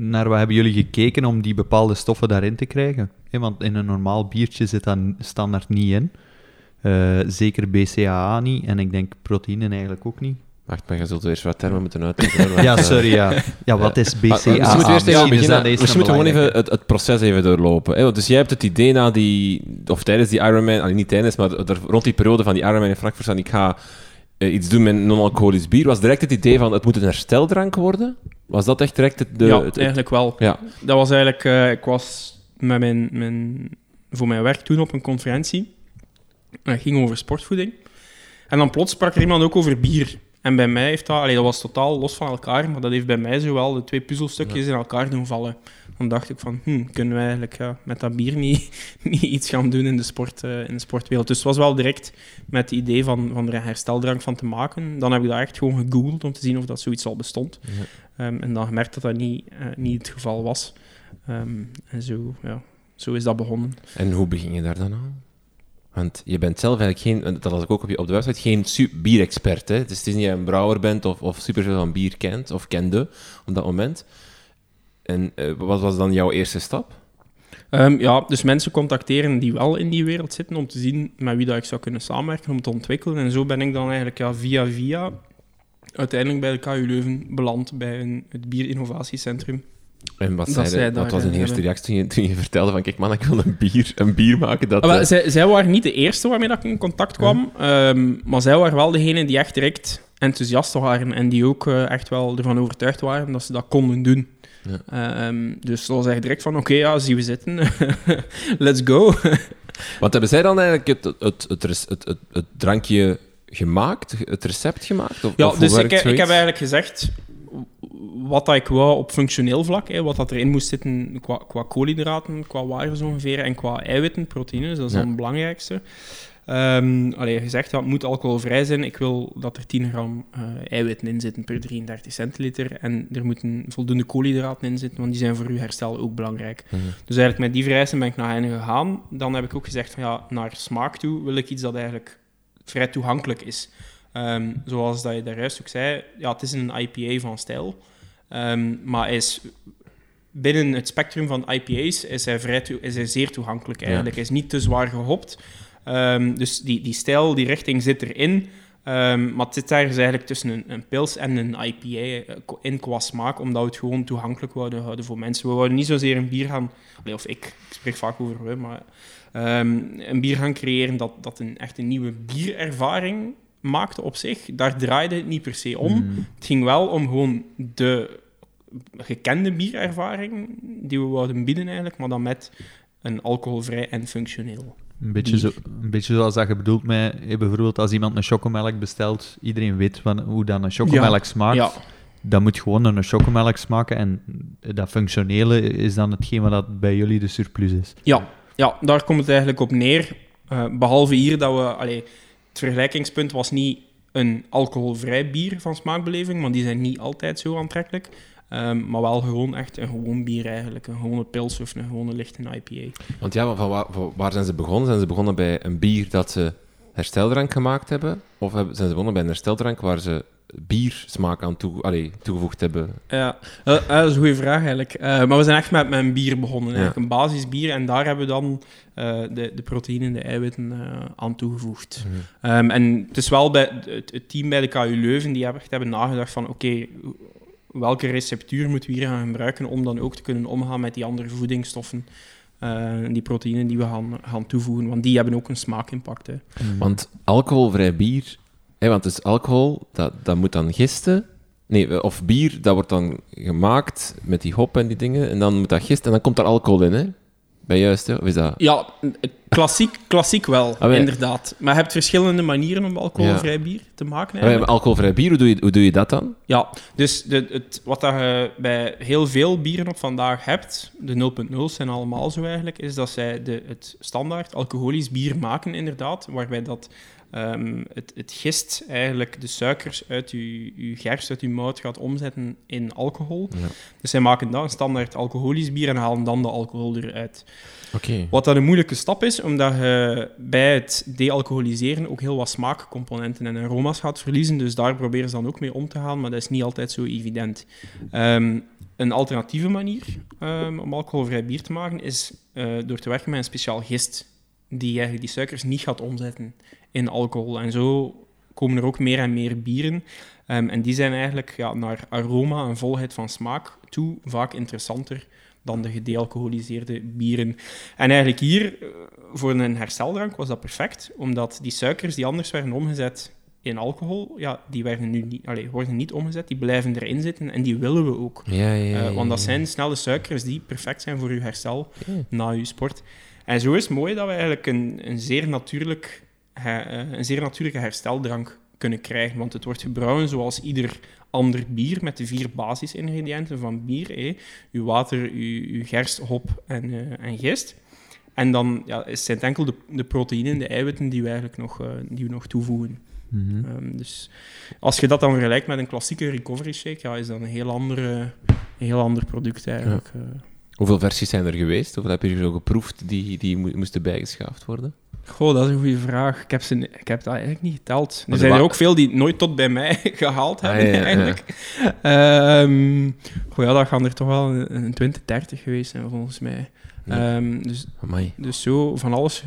naar wat hebben jullie gekeken om die bepaalde stoffen daarin te krijgen? Want in een normaal biertje zit dat standaard niet in. Eh, zeker BCAA niet, en ik denk proteïne eigenlijk ook niet. Wacht, maar je zult eerst wat termen moeten uitleggen. Ja, sorry, ja. Ja, wat is BCAA? Misschien moeten we eerst even is beginnen. Misschien moeten we gewoon even het, het proces even doorlopen. Hè? Want Dus jij hebt het idee na die, of tijdens die Ironman, allee, niet tijdens, maar er- rond die periode van die Ironman in Frankfurt, van ik ga iets doen met non-alcoholisch bier. Was direct het idee van het moet een hersteldrank worden? Was dat echt direct het, de, ja, het- het- eigenlijk wel. ja. Dat was eigenlijk... eh, ik was met mijn, mijn, voor mijn werk toen op een conferentie. En dat ging over sportvoeding. En dan plots sprak er iemand ook over bier. En bij mij heeft dat... Allee, dat was totaal los van elkaar, maar dat heeft bij mij zowel de twee puzzelstukjes in elkaar doen vallen. Dan dacht ik van, hm, kunnen we eigenlijk ja, met dat bier niet, niet iets gaan doen in de, sport, eh, in de sportwereld? Dus het was wel direct met het idee van, van er een hersteldrank van te maken. Dan heb ik dat echt gewoon gegoogeld om te zien of dat zoiets al bestond. Ja. Ehm, en dan gemerkt dat dat niet, eh, niet het geval was. Ehm, en zo, ja, zo is dat begonnen. En hoe begin je daar dan aan? Want je bent zelf eigenlijk geen, dat las ik ook op, je, op de website, geen bierexpert. Hè? Dus het is niet dat je een brouwer bent of, of superveel van bier kent of kende op dat moment. En eh, wat was dan jouw eerste stap? Ehm, ja, dus mensen contacteren die wel in die wereld zitten om te zien met wie dat ik zou kunnen samenwerken om te ontwikkelen. En zo ben ik dan eigenlijk ja, via via uiteindelijk bij de KU Leuven beland bij een, het Bierinnovatiecentrum. En wat zei zij wat was een eh, eerste hebben. reactie toen je, toen je vertelde van, kijk man, ik wil een bier, een bier maken dat... Ah, wel, eh, zij, zij waren niet de eerste waarmee dat ik in contact kwam, ehm, maar zij waren wel degene die echt direct enthousiast waren en die ook eh, echt wel ervan overtuigd waren dat ze dat konden doen. Ehm, dus dat was direct van, oké, ja, zie we zitten, let's go. Want hebben zij dan eigenlijk het, het, het, drankje gemaakt, het recept gemaakt? Of, Ja, of dus ik, ik heb eigenlijk gezegd wat dat ik wou op functioneel vlak, hè, wat dat erin moest zitten qua, qua koolhydraten, qua waarden zo ongeveer, en qua eiwitten, proteïnes, dat is Ja. dan het belangrijkste. Ehm allee, gezegd, dat het moet alcoholvrij zijn. Ik wil dat er 10 gram eh, eiwitten in zitten per 33 centiliter. En er moeten voldoende koolhydraten in zitten, want die zijn voor uw herstel ook belangrijk. Mhm. Dus eigenlijk met die vereisten ben ik naar hen gegaan. Dan heb ik ook gezegd van ja, naar smaak toe wil ik iets dat eigenlijk vrij toegankelijk is. Ehm, zoals dat je daar juist ook zei, ja, het is een IPA van stijl. Ehm, maar hij is binnen het spectrum van IPA's is hij, vrij is hij zeer toegankelijk eigenlijk. Hij is niet te zwaar gehopt. Ehm, dus die, die stijl, die richting zit erin. Ehm, maar het zit ergens eigenlijk tussen een, een pils en een IPA eh, in qua smaak, omdat we het gewoon toegankelijk wouden houden voor mensen. We wouden niet zozeer een bier gaan... of ik, ik spreek vaak over we, maar... ehm, een bier gaan creëren dat, dat een echt een nieuwe bierervaring maakte op zich. Daar draaide het niet per se om. Mm. Het ging wel om gewoon de gekende bierervaring die we wouden bieden eigenlijk, maar dan met een alcoholvrij en functioneel. Een beetje, zo, een beetje zoals dat je bedoelt met, bijvoorbeeld als iemand een chocomelk bestelt, iedereen weet van, hoe dan een chocomelk smaakt. Ja, Dat moet gewoon een chocomelk smaken en dat functionele is dan hetgeen wat bij jullie de surplus is. ja, ja, daar komt het eigenlijk op neer. Eh, behalve hier dat we... Allee, het vergelijkingspunt was niet een alcoholvrij bier van smaakbeleving, want die zijn niet altijd zo aantrekkelijk. Ehm, maar wel gewoon echt een gewoon bier eigenlijk. Een gewone pils of een gewone lichte IPA. Want ja, van waar, van waar zijn ze begonnen? Zijn ze begonnen bij een bier dat ze hersteldrank gemaakt hebben? Of hebben, zijn ze begonnen bij een hersteldrank waar ze biersmaak aan toe, allee, toegevoegd hebben? Ja, eh, eh, dat is een goede vraag eigenlijk. Eh, maar we zijn echt met, met een bier begonnen, Ja. eigenlijk een basisbier. En daar hebben we dan de, de proteïne en de eiwitten aan toegevoegd. Ehm, en het is wel bij het, het team bij de KU Leuven die hebben echt hebben nagedacht van oké, welke receptuur moeten we hier gaan gebruiken om dan ook te kunnen omgaan met die andere voedingsstoffen, eh, die proteïnen die we gaan, gaan toevoegen, want die hebben ook een smaakimpact. Hè. Want alcoholvrij bier, hè, want is alcohol, dat, dat moet dan gisten. Nee, of bier, dat wordt dan gemaakt met die hop en die dingen. En dan moet dat gisten en dan komt er alcohol in, hè? Ben je juist, hè? Of is dat... Ja, klassiek, klassiek wel, Ah, wij- inderdaad. Maar je hebt verschillende manieren om alcoholvrij bier te maken. Eigenlijk. alcoholvrij bier, hoe doe, je, hoe doe je dat dan? Ja, dus de, het, wat dat je bij heel veel bieren op vandaag hebt, de 0.0's zijn allemaal zo eigenlijk, is dat zij de, het standaard alcoholisch bier maken, inderdaad, waarbij dat ehm, het, het gist eigenlijk de suikers uit je, je gerst, uit je mout gaat omzetten in alcohol. Ja. Dus zij maken dan een standaard alcoholisch bier en halen dan de alcohol eruit. Wat dan een moeilijke stap is, omdat je bij het dealcoholiseren ook heel wat smaakcomponenten en aroma's gaat verliezen. Dus daar proberen ze dan ook mee om te gaan, maar dat is niet altijd zo evident. Ehm, een alternatieve manier ehm, om alcoholvrij bier te maken is eh, door te werken met een speciaal gist, die eigenlijk die suikers niet gaat omzetten in alcohol. En zo komen er ook meer en meer bieren. Ehm, en die zijn eigenlijk ja, naar aroma en volheid van smaak toe vaak interessanter dan de gedealcoholiseerde bieren. En eigenlijk hier, eh, voor een hersteldrank, was dat perfect, omdat die suikers die anders werden omgezet in alcohol, ja, die werden nu niet, allee, worden niet omgezet, die blijven erin zitten en die willen we ook. Ja, ja, ja, Eh, want dat ja. zijn snelle suikers die perfect zijn voor je herstel Ja. na je sport. En zo is het mooi dat we eigenlijk een, een, zeer, natuurlijk, een zeer natuurlijke hersteldrank kunnen krijgen. Want het wordt gebrouwen zoals ieder ander bier met de vier basisingrediënten van bier. hè. Uw water, uw, uw gerst, hop en, eh, en gist. En dan ja, zijn het enkel de, de proteïnen, de eiwitten die we eigenlijk nog, eh, die we nog toevoegen. Mhm. Ehm, dus als je dat dan vergelijkt met een klassieke recovery shake, ja, is dat een heel, andere, een heel ander product eigenlijk. eh. Hoeveel versies zijn er geweest? Hoeveel heb je er zo geproefd die, die mo- moesten bijgeschaafd worden? Goh, dat is een goede vraag. Ik heb, ze, ik heb dat eigenlijk niet geteld. Er zijn er ook veel die nooit tot bij mij gehaald Ah, hebben, ja, ja, ja. eigenlijk. Ehm, goh, ja, dat gaan er toch wel een, een 20, 30 geweest zijn, volgens mij. Ja. Ehm, dus, Amai. dus zo van alles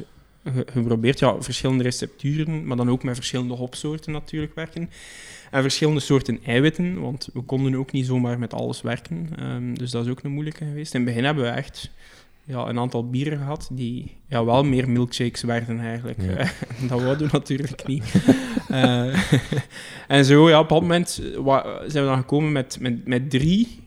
ge- geprobeerd. Ja, verschillende recepturen, maar dan ook met verschillende hopsoorten natuurlijk werken. En verschillende soorten eiwitten, want we konden ook niet zomaar met alles werken. Ehm, dus dat is ook een moeilijke geweest. In het begin hebben we echt ja, een aantal bieren gehad die ja, wel meer milkshakes werden eigenlijk. Ja. dat wouden we natuurlijk niet. Eh, en zo, ja, op dat moment zijn we dan gekomen met, met, met drie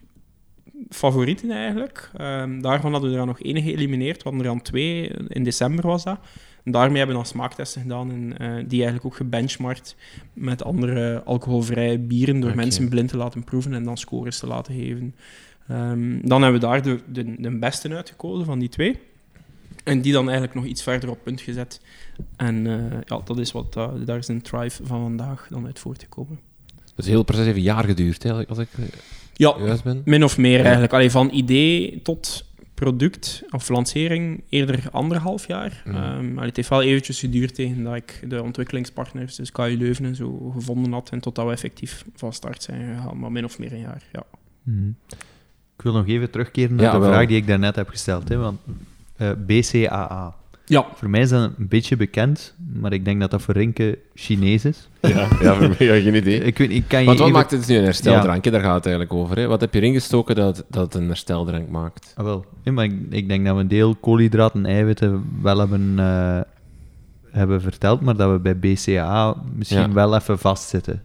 favorieten eigenlijk. Ehm, daarvan hadden we er nog één geëlimineerd. We hadden er dan twee. In december was dat. En daarmee hebben we dan smaaktesten gedaan en eh, die eigenlijk ook gebenchmarkt met andere alcoholvrije bieren door mensen blind te laten proeven en dan scores te laten geven. Ehm, dan hebben we daar de, de, de beste uitgekozen van die twee. En die dan eigenlijk nog iets verder op punt gezet. En eh, ja, dat is wat, eh, daar is een Thrive van vandaag dan uit voortgekomen. Dus het hele proces heeft een jaar geduurd, hè, als ik eh, Ja, juist ben. Min of meer Ja. eigenlijk. Allee, van idee tot product of lancering eerder anderhalf jaar. Mhm. Ehm, het heeft wel eventjes geduurd tegen dat ik de ontwikkelingspartners, dus KU Leuven en zo, gevonden had en totdat we effectief van start zijn gegaan. Maar min of meer een jaar, ja. Mhm. Ik wil nog even terugkeren naar Ja, de wel. vraag die ik daarnet heb gesteld. Hè, want eh, BCAA. Ja, Voor mij is dat een beetje bekend, maar ik denk dat dat voor Rinke Chinees is. Ja, ja voor mij ja, geen idee. Ik weet, ik kan je Want wat even- maakt het nu een hersteldrank? hè? Daar gaat het eigenlijk over. Hè? Wat heb je erin gestoken dat, dat het een hersteldrank maakt? Ah, wel. Ja, maar ik, ik denk dat we een deel koolhydraten en eiwitten wel hebben, eh, hebben verteld, maar dat we bij BCAA misschien Ja. wel even vastzitten.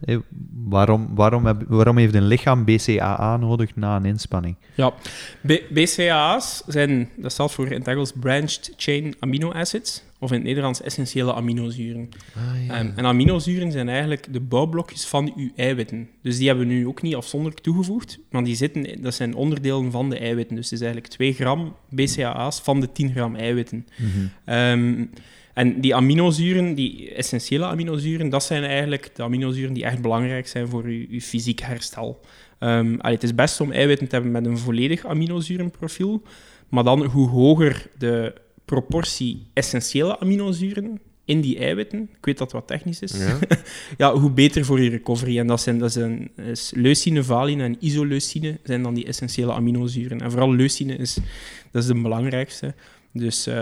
waarom, waarom, heb, waarom heeft een lichaam BCAA nodig na een inspanning? ja. B- BCAA's zijn, dat staat voor in het Engels Branched Chain Amino Acids, of in het Nederlands essentiële aminozuren. Ah, Ehm, en aminozuren zijn eigenlijk de bouwblokjes van uw eiwitten. Dus die hebben we nu ook niet afzonderlijk toegevoegd, maar die zitten, dat zijn onderdelen van de eiwitten. Dus het is eigenlijk 2 gram BCAA's van de 10 gram eiwitten. Ehm, en die aminozuren, die essentiële aminozuren, dat zijn eigenlijk de aminozuren die echt belangrijk zijn voor uw, uw fysiek herstel. Allee, het is best om eiwitten te hebben met een volledig aminozurenprofiel, maar dan hoe hoger de proportie essentiële aminozuren in die eiwitten, ik weet dat het wat technisch is, Ja. ja, hoe beter voor je recovery. En dat zijn, dat zijn is leucine, valine en isoleucine zijn dan die essentiële aminozuren. En vooral leucine is, dat is de belangrijkste. Dus eh,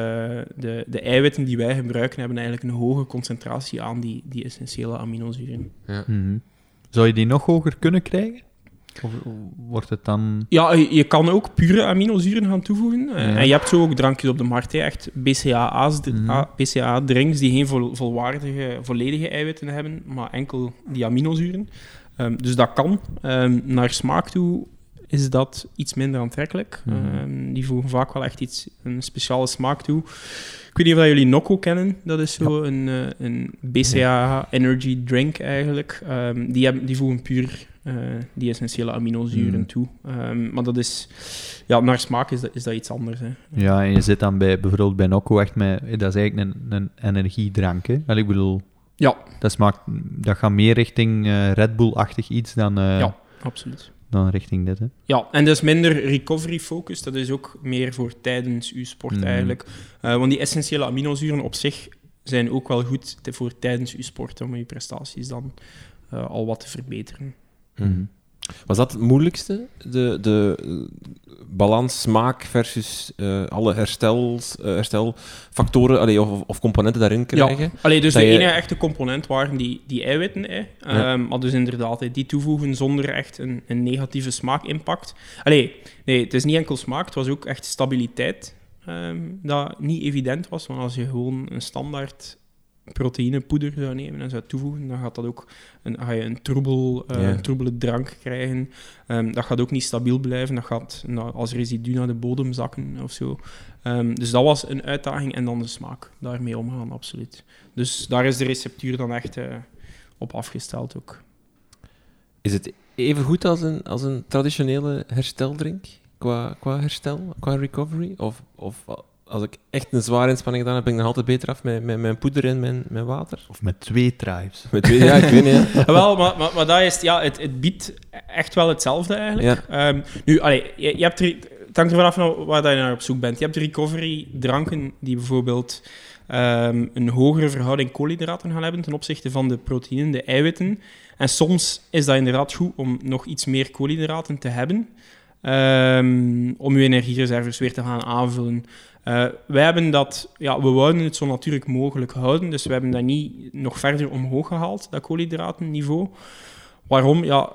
de, de eiwitten die wij gebruiken hebben eigenlijk een hoge concentratie aan die, die essentiële aminozuren. Ja. Mhm. Zou je die nog hoger kunnen krijgen? Of wordt het dan... Ja, je, kan ook pure aminozuren gaan toevoegen. Eh, Ja. En je hebt zo ook drankjes op de markt, hè, echt BCAA's, Mhm. ah, BCAA-drinks die geen vol- volwaardige, volledige eiwitten hebben, maar enkel die aminozuren. Ehm, dus dat kan. Ehm, naar smaak toe is dat iets minder aantrekkelijk. Mhm. Ehm, die voegen vaak wel echt iets, een speciale smaak toe. Ik weet niet of jullie Nocco kennen. Dat is zo een, eh, een BCAA energy drink eigenlijk. Ehm, die, hebben, die voegen puur eh, die essentiële aminozuren Mhm. toe. Ehm, maar dat is... Ja, naar smaak is dat, is dat iets anders. Hè. Ja, en je zit dan bij, bijvoorbeeld bij Nocco echt met... Dat is eigenlijk een, een energiedrank, hè? Wel, ik bedoel, Ja, dat, smaakt, dat gaat meer richting eh, Red Bull-achtig iets dan, Ja. absoluut. Dan richting dit, hè? Ja, en dat is minder recovery-focus. Dat is ook meer voor tijdens uw sport Mhm. eigenlijk. Eh, want die essentiële aminozuren op zich zijn ook wel goed te- voor tijdens uw sport, om je prestaties dan eh, al wat te verbeteren. Mhm. Was dat het moeilijkste? De, de eh, balans smaak versus eh, alle herstels, eh, herstelfactoren allee, of, of componenten daarin krijgen? Allee, dus de je- enige echte component waren die, die eiwitten. Hè. Ja. Ehm, maar dus inderdaad, die toevoegen zonder echt een, een negatieve smaakimpact. Allee, nee, het is niet enkel smaak, het was ook echt stabiliteit. ehm, dat niet evident was, want als je gewoon een standaard proteïnepoeder zou nemen en zou toevoegen, dan gaat dat ook een, ga je een, troebel, een troebele drank krijgen. Ehm, dat gaat ook niet stabiel blijven, dat gaat na- als residu naar de bodem zakken of zo. Ehm, dus dat was een uitdaging en dan de smaak, daarmee omgaan, absoluut. Dus daar is de receptuur dan echt eh, op afgesteld ook. Is het even goed als een, als een traditionele hersteldrink? Qua, qua herstel, qua recovery? Of, of als ik echt een zware inspanning gedaan heb, ben ik nog altijd beter af met, met mijn poeder en mijn, mijn water? Of met twee tribes. Met twee, ja, ik weet niet. Ah, wel, maar, maar, maar dat is, ja, het, het biedt echt wel hetzelfde eigenlijk. Ehm, nu, allee, je, je hebt er, het hangt er vanaf naar waar dat je naar op zoek bent. Je hebt recovery-dranken die bijvoorbeeld ehm, een hogere verhouding koolhydraten gaan hebben ten opzichte van de proteïnen, de eiwitten. En soms is dat inderdaad goed om nog iets meer koolhydraten te hebben, ehm, om je energiereserves weer te gaan aanvullen. Eh, wij hebben dat, ja, we wouden het zo natuurlijk mogelijk houden, dus we hebben dat niet nog verder omhoog gehaald, dat koolhydratenniveau. Waarom? Ja,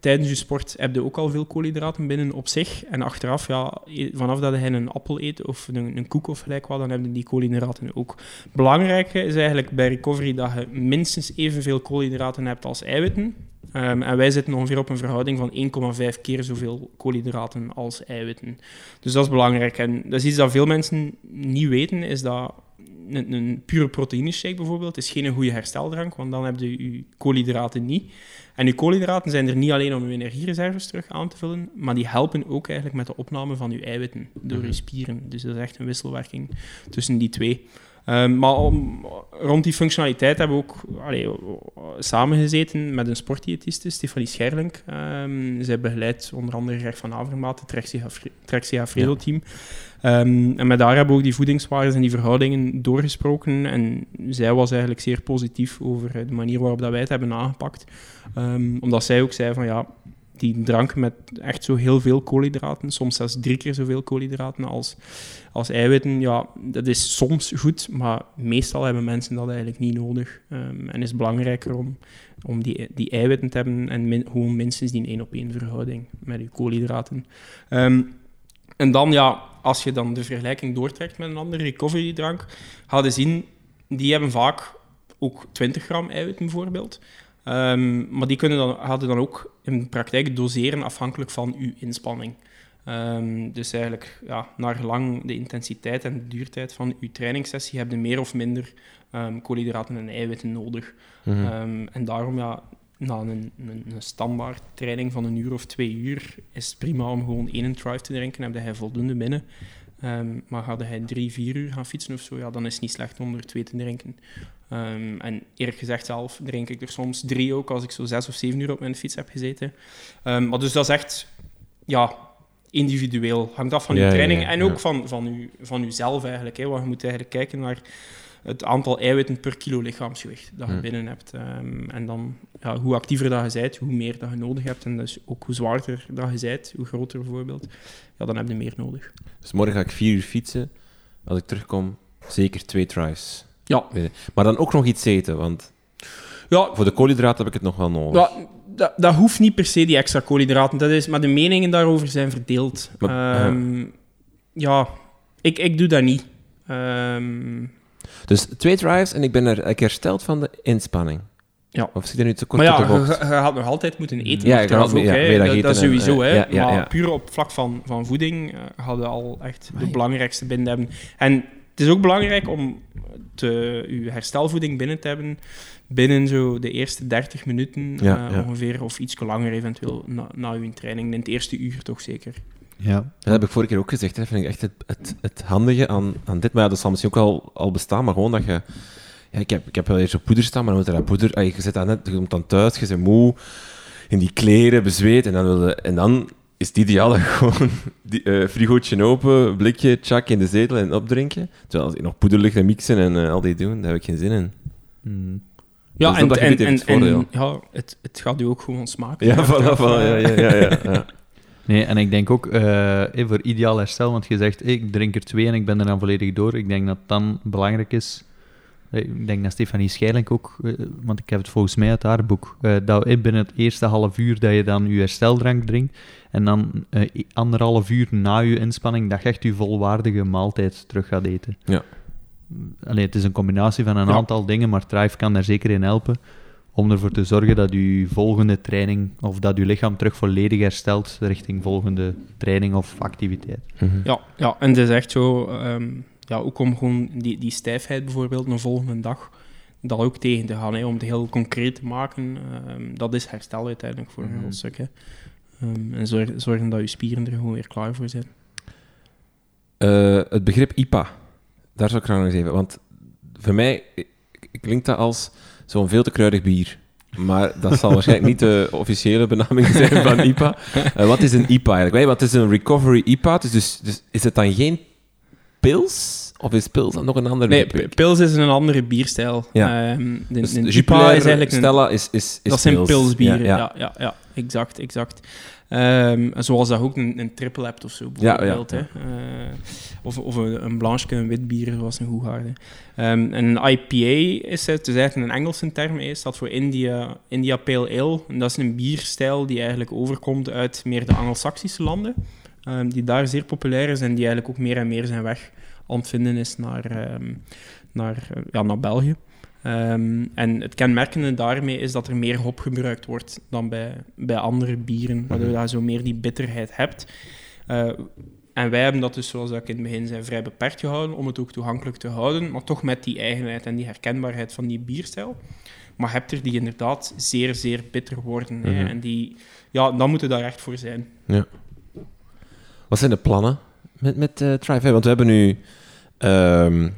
tijdens je sport heb je ook al veel koolhydraten binnen op zich. En achteraf, ja, vanaf dat je een appel eet of een, een koek of gelijk wat, dan heb je die koolhydraten ook. Belangrijke is eigenlijk bij recovery dat je minstens evenveel koolhydraten hebt als eiwitten. Ehm, en wij zitten ongeveer op een verhouding van 1,5 keer zoveel koolhydraten als eiwitten. Dus dat is belangrijk. En dat is iets dat veel mensen niet weten, is dat een, een pure proteïneshake bijvoorbeeld is geen goede hersteldrank, want dan heb je je koolhydraten niet. En je koolhydraten zijn er niet alleen om je energiereserves terug aan te vullen, maar die helpen ook eigenlijk met de opname van je eiwitten door je Mhm. spieren. Dus dat is echt een wisselwerking tussen die twee. Ehm, maar om, rond die functionaliteit hebben we ook allee, samengezeten met een sportdiëtiste, Stefanie Scherlink. Ehm, zij begeleidt onder andere Greg van Avermaat, het Trexia Fre- Trexia Fredo-team. Ehm, en met daar hebben we ook die voedingswaardes en die verhoudingen doorgesproken. En zij was eigenlijk zeer positief over eh, de manier waarop dat wij het hebben aangepakt. Omdat zij ook zei van ja, die drank met echt zo heel veel koolhydraten, soms zelfs drie keer zoveel koolhydraten als, als eiwitten, ja, dat is soms goed, maar meestal hebben mensen dat eigenlijk niet nodig. Ehm, en is belangrijker om, om die, die eiwitten te hebben en gewoon minstens die één op één verhouding met je koolhydraten. Ehm, en dan, ja, als je dan de vergelijking doortrekt met een andere recovery-drank, ga je zien, die hebben vaak ook 20 gram eiwitten bijvoorbeeld. Ehm, maar die kunnen dan, hadden dan ook in de praktijk doseren afhankelijk van uw inspanning. Ehm, dus eigenlijk, ja, naar gelang de intensiteit en de duurtijd van uw trainingssessie heb je meer of minder ehm, koolhydraten en eiwitten nodig. Mhm. En daarom, ja, na een, een, een standaard training van een uur of twee uur is het prima om gewoon één drive te drinken. Heb hij voldoende binnen. Ehm, maar ga hij drie, vier uur gaan fietsen of zo, ja, dan is het niet slecht om er twee te drinken. Ehm, en eerlijk gezegd zelf drink ik er soms drie ook als ik zo zes of zeven uur op mijn fiets heb gezeten. Ehm, maar dus dat is echt, ja, individueel. Hangt af van je ja, training ja, en ook van, van, u, van uzelf eigenlijk. Hè, want je moet eigenlijk kijken naar het aantal eiwitten per kilo lichaamsgewicht dat je Hmm. binnen hebt. Ehm, en dan, ja, hoe actiever dat je bent, hoe meer dat je nodig hebt. En dus ook hoe zwaarder dat je bent, hoe groter bijvoorbeeld, ja, dan heb je meer nodig. Dus morgen ga ik vier uur fietsen. Als ik terugkom, zeker twee tries. Ja. Maar dan ook nog iets eten, want Ja, voor de koolhydraten heb ik het nog wel nodig. Ja, dat, dat hoeft niet per se, die extra koolhydraten. Dat is, maar de meningen daarover zijn verdeeld. Maar- Ehm, ja, ik, ik doe dat niet. Ehm, Dus twee drives en ik ben er ik hersteld van de inspanning. Of zit er nu te kort Maar ja, je, je gaat nog altijd moeten eten. Ja, je ook, ja, weer dat dat, sowieso, eh, hè. ja, ja, maar ja. puur op vlak van, van voeding uh, hadden al echt de belangrijkste binnen hebben. En het is ook belangrijk om te, uw herstelvoeding binnen te hebben binnen zo de eerste 30 minuten Ja, eh, ja. ongeveer, of iets langer eventueel, na, na uw training. In het eerste uur toch zeker. Ja. Dat heb ik vorige keer ook gezegd. Dat vind ik echt het, het, het handige aan, aan dit. Maar ja, dat zal misschien ook al, al bestaan, maar gewoon dat je... Ja, ik, heb, ik heb wel eerst op poeder staan, maar dan moet er dat poeder... ah, je zit dan net, je komt dan thuis, je bent moe, in die kleren, bezweet, en dan, wil je- en dan is het je gewoon die, eh, frigootje open, blikje, chak in de zetel en opdrinken. Terwijl als ik nog poeder ligt en mixen en eh, al die doen, daar heb ik geen zin in. Mm. Ja, Dus en, dat en, en, ja, het, het gaat u ook gewoon smaken. Ja, voilà, voilà, ja, ja, ja, ja, ja. Nee, en ik denk ook eh, eh, voor ideaal herstel, want je zegt, ik drink er twee en ik ben er dan volledig door. Ik denk dat dan belangrijk is. Eh, Ik denk dat Stefanie Scheilink ook, eh, want ik heb het volgens mij uit haar boek, eh, dat binnen het eerste half uur dat je dan je hersteldrank drinkt en dan anderhalf uur na je inspanning dat je echt je volwaardige maaltijd terug gaat eten. Ja. Allee, het is een combinatie van een Ja. aantal dingen, maar Thrive kan daar zeker in helpen om ervoor te zorgen dat je volgende training, of dat je lichaam terug volledig herstelt richting volgende training of activiteit. Mhm. Ja, ja, en het is echt zo, ehm, ja, ook om gewoon die, die stijfheid bijvoorbeeld een volgende dag, dat ook tegen te gaan, hè, om het heel concreet te maken. ehm, dat is herstel uiteindelijk voor een Mhm. heel stuk. Hè. Ehm, en zorg, zorgen dat je spieren er gewoon weer klaar voor zijn. Eh, het begrip IPA, daar zou ik graag nog eens even... Want voor mij klinkt dat als zo'n veel te kruidig bier. Maar dat zal waarschijnlijk niet de officiële benaming zijn van IPA. Eh, wat is een IPA eigenlijk? Wat is een recovery IPA? Dus, dus is het dan geen pils? Of is pils nog een ander Nee, p- pils is een andere bierstijl. Ja. Ehm, de, Dus de Jupiler, is eigenlijk een, Stella is, is, is dat zijn pils. pilsbieren, Ja, ja, ja. ja. ja, exact, exact. Ehm, zoals dat ook een, een triple hebt of zo, bijvoorbeeld. Hè. Eh, of of een, een blanche, een wit bier, zoals een Hoegaarde. Ehm en een IPA is het, dus eigenlijk een Engelse term, is staat voor India, India Pale Ale. En dat is een bierstijl die eigenlijk overkomt uit meer de Anglo-Saxische landen, ehm, die daar zeer populair is en die eigenlijk ook meer en meer zijn weg aan het vinden is naar, ehm, naar, eh, ja, naar België. Ehm, en het kenmerkende daarmee is dat er meer hop gebruikt wordt dan bij, bij andere bieren, waardoor Mhm. je zo meer die bitterheid hebt. Eh, en wij hebben dat dus, zoals ik in het begin zei, vrij beperkt gehouden om het ook toegankelijk te houden, maar toch met die eigenheid en die herkenbaarheid van die bierstijl. Maar hebt er die inderdaad zeer, zeer bitter worden. hè. Mhm. En die, ja, dan moet je daar echt voor zijn. Wat zijn de plannen met, met hè? Want we hebben nu ehm,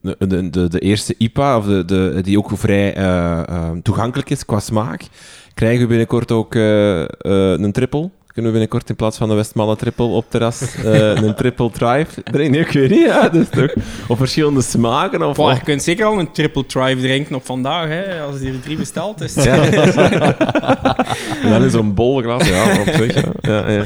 de, de, de, eerste IPA, of de, de, die ook vrij eh, eh, toegankelijk is qua smaak. Krijgen we binnenkort ook eh, een triple? Kunnen we binnenkort in plaats van de Westmalle triple op terras eh, een triple Thrive drinken? Ik weet niet, ja, is toch... Of verschillende smaken, of... Of- je kunt zeker al een triple drive drinken op vandaag, hè, als je er drie bestelt. Is Ja. en dan in zo'n bol glas, ja, op zich. Ja. Ja, ja.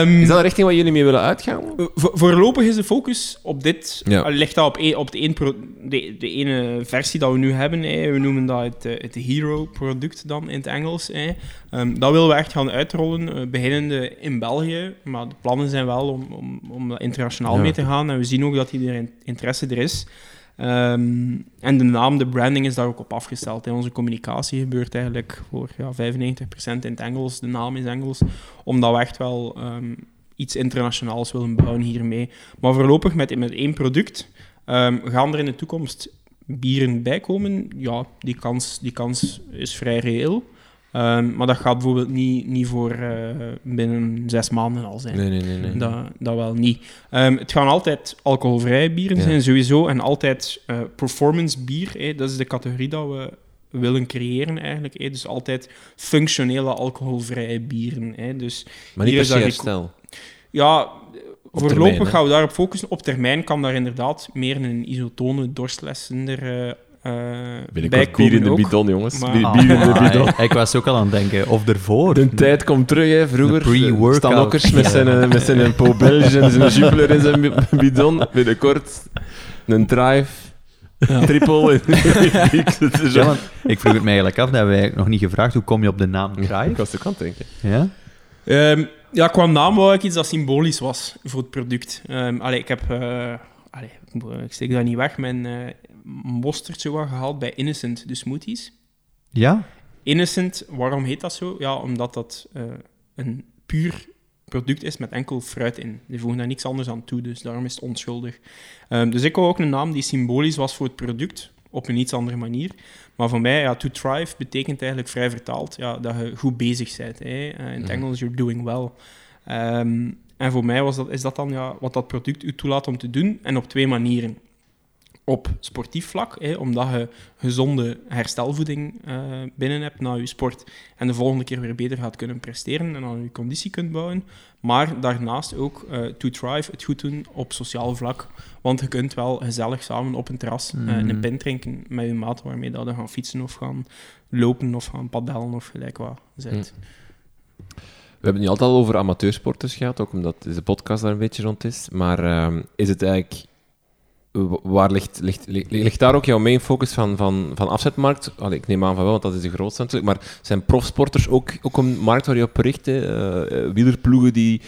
Ehm, Is dat de richting waar jullie mee willen uitgaan? Vo- voorlopig is de focus op dit. Ligt dat op, één- op de ene versie dat we nu hebben. hè. We noemen dat het, eh, het Hero-product dan in het Engels. hè. Ehm, dat willen we echt gaan uitrollen, eh, beginnende in België. Maar de plannen zijn wel om, om, om internationaal Ja. mee te gaan. En we zien ook dat er in- interesse er is. Ehm, en de naam, de branding is daar ook op afgesteld. hè. Onze communicatie gebeurt eigenlijk voor ja, 95% in het Engels. De naam is Engels. Omdat we echt wel ehm, iets internationaals willen bouwen hiermee. Maar voorlopig met, met één product ehm, gaan er in de toekomst bieren bijkomen. Ja, die kans, die kans is vrij reëel. Ehm, maar dat gaat bijvoorbeeld niet, niet voor eh, binnen zes maanden al zijn. Nee, nee, nee. nee. Dat, dat wel niet. Ehm, het gaan altijd alcoholvrije bieren Ja. zijn, sowieso. En altijd eh, performance bier. dat is de categorie dat we willen creëren, eigenlijk. Dus altijd functionele alcoholvrije bieren. Dus maar niet per is se herstel. ja, voorlopig gaan we daarop focussen. Op termijn kan daar inderdaad meer een isotone dorstlessender eh eh Binnenkort bijkomen bier in de ook. bidon, jongens. Maar- Bier, bier in de bidon. ah, ik was ook al aan het denken, of ervoor. De tijd komt terug, hè. Vroeger De pre-workout. staan okkers met zijn, eh, met zijn Po Belge en zijn Jupiler in zijn bi- bidon. Binnenkort een drive, triple. in- Ik Ja, want ik vroeg het mij eigenlijk af, dat hebben we eigenlijk nog niet gevraagd, hoe kom je op de naam Ik Thrive? was ook aan het denken. Ja? Ehm, ja, qua naam wou ik iets dat symbolisch was voor het product. Ehm allee, ik heb... eh, allee, ik, ik steek dat niet weg. Mijn eh mosterd zo wat gehaald bij Innocent, de smoothies. Ja? Innocent, waarom heet dat zo? Ja, omdat dat eh, een puur product is met enkel fruit in. Die voegen daar niks anders aan toe, dus daarom is het onschuldig. Ehm, dus ik wou ook een naam die symbolisch was voor het product, op een iets andere manier. Maar voor mij, ja, to thrive betekent eigenlijk vrij vertaald ja, dat je goed bezig bent. Hè. Eh, in het Mhm. Engels, you're doing well. Ehm, en voor mij was dat, is dat dan ja, wat dat product u toelaat om te doen, en op twee manieren. Op sportief vlak, hè, omdat je gezonde herstelvoeding eh, binnen hebt na je sport en de volgende keer weer beter gaat kunnen presteren en aan je conditie kunt bouwen. Maar daarnaast ook eh, to thrive, het goed doen op sociaal vlak. Want je kunt wel gezellig samen op een terras eh, Mhm. een pint drinken met je maat waarmee dat je gaan fietsen of gaan lopen of gaan padellen of gelijk wat zit. We hebben het nu altijd al over amateursporters gehad, ook omdat deze podcast daar een beetje rond is. Maar ehm, is het eigenlijk... Waar ligt, ligt, ligt, ligt daar ook jouw main focus van, van, van afzetmarkt? Allee, ik neem aan van wel, want dat is de grootste natuurlijk. Maar zijn profsporters ook, ook een markt waar je op richt? hè? Eh, eh, wielerploegen die...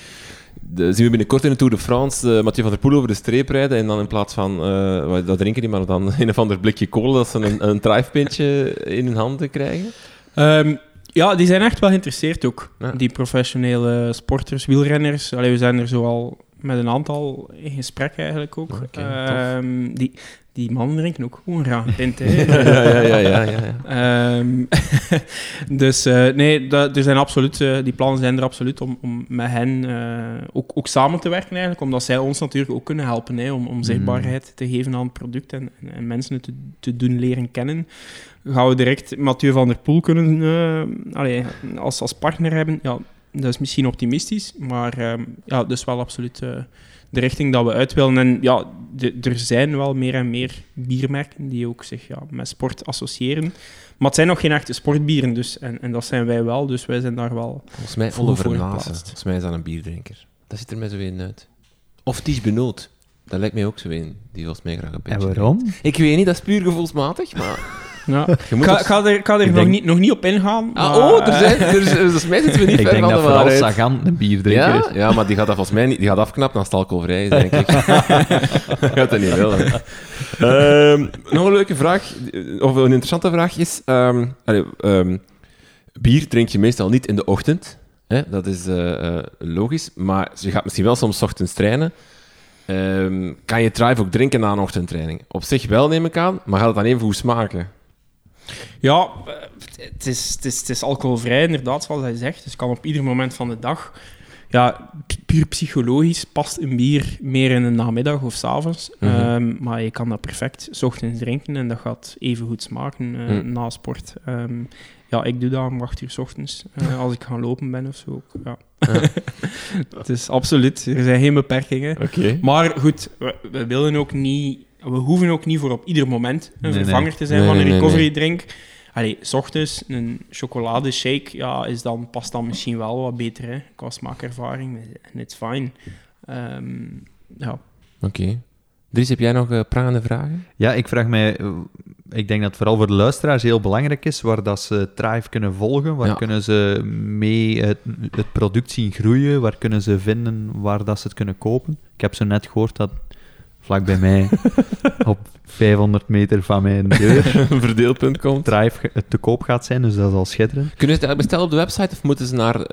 De, zien we binnenkort in de Tour de France uh, Mathieu van der Poel over de streep rijden en dan in plaats van, uh, dat drinken die, maar dan een of ander blikje kolen, dat ze een, een drijfpintje in hun handen krijgen? Ehm, ja, die zijn echt wel geïnteresseerd ook. Ja. Die professionele sporters, wielrenners. Allee, we zijn er zo al met een aantal in gesprek eigenlijk ook. Ehm, die, die mannen drinken ook gewoon graag een pint. hè. ja, ja, ja, ja, ja, ja. Ehm, dus eh, nee, dat, er zijn absoluut, eh, die plannen zijn er absoluut om, om met hen eh, ook, ook samen te werken eigenlijk, omdat zij ons natuurlijk ook kunnen helpen hè, om, om zichtbaarheid te geven aan het product en, en, en mensen het te, te doen leren kennen. Gaan we direct Mathieu van der Poel kunnen allee, als, als partner hebben? Ja, dat is misschien optimistisch, maar ehm, ja, dus wel absoluut eh, de richting dat we uit willen. En ja, de- er zijn wel meer en meer biermerken die ook zich ja, met sport associëren. Maar het zijn nog geen echte sportbieren, dus, en, en dat zijn wij wel, dus wij zijn daar wel... Volgens mij Oliver Nase. Volgens mij is dat een bierdrinker. Dat ziet er mij zo in uit. Of Ties Benoot. Dat lijkt mij ook zo in. Die volgens mij graag een En beetje waarom? drinkt. Ik weet niet, dat is puur gevoelsmatig, maar... Ja. Ik ga, er, ga er nog, denk- niet, nog niet op ingaan. Ah, maar, oh, er zijn... Er, is- volgens mij zitten we niet Ik ver denk dat de vooral. Sagan een bierdrinker Ja, is. ja, maar die gaat dat volgens mij niet... Die gaat afknappen als het alcoholvrij is, denk ik. dat gaat dat niet willen. Ehm, nog een leuke vraag, of een interessante vraag is... ehm, allee, ehm, bier drink je meestal niet in de ochtend. Hè? Dat is eh, eh, logisch. Maar je gaat misschien wel soms 's ochtends trainen. Ehm, kan je Thrive ook drinken na een ochtendtraining? Op zich wel, neem ik aan. Maar gaat het dan even goed smaken? Ja, het is, het, is, het is alcoholvrij, inderdaad, zoals hij zegt. Dus het kan op ieder moment van de dag. Ja, pu- puur psychologisch past een bier meer in de namiddag of s'avonds. Mhm. Ehm, maar je kan dat perfect 's ochtends drinken en dat gaat even goed smaken eh, Mhm. na sport. Ehm, ja, ik doe dat om 8 uur 's ochtends, eh, als ik gaan lopen ben of zo. Ja. Ja. het is absoluut, er zijn geen beperkingen. Oké. Maar goed, we, we willen ook niet... We hoeven ook niet voor op ieder moment een Nee, nee. vervanger te zijn Nee, van een nee, nee, recovery nee. drink. Allee, s ochtends een chocoladeshake, ja, is dan, past dan misschien wel wat beter, hè, qua smaakervaring. En it's fine. Ehm, ja. Oké. Dries, heb jij nog eh, prangende vragen? Ja, ik vraag mij... eh, Ik denk dat het vooral voor de luisteraars heel belangrijk is waar dat ze Thrive kunnen volgen, waar Ja. kunnen ze mee het, het product zien groeien, waar kunnen ze vinden waar dat ze het kunnen kopen. Ik heb zo net gehoord dat vlak bij mij, op 500 meter van mijn deur, Verdeelpunt.com. Thrive ge- te koop gaat zijn, dus dat is al schitterend. Kunnen ze het bestellen op de website of moeten ze naar,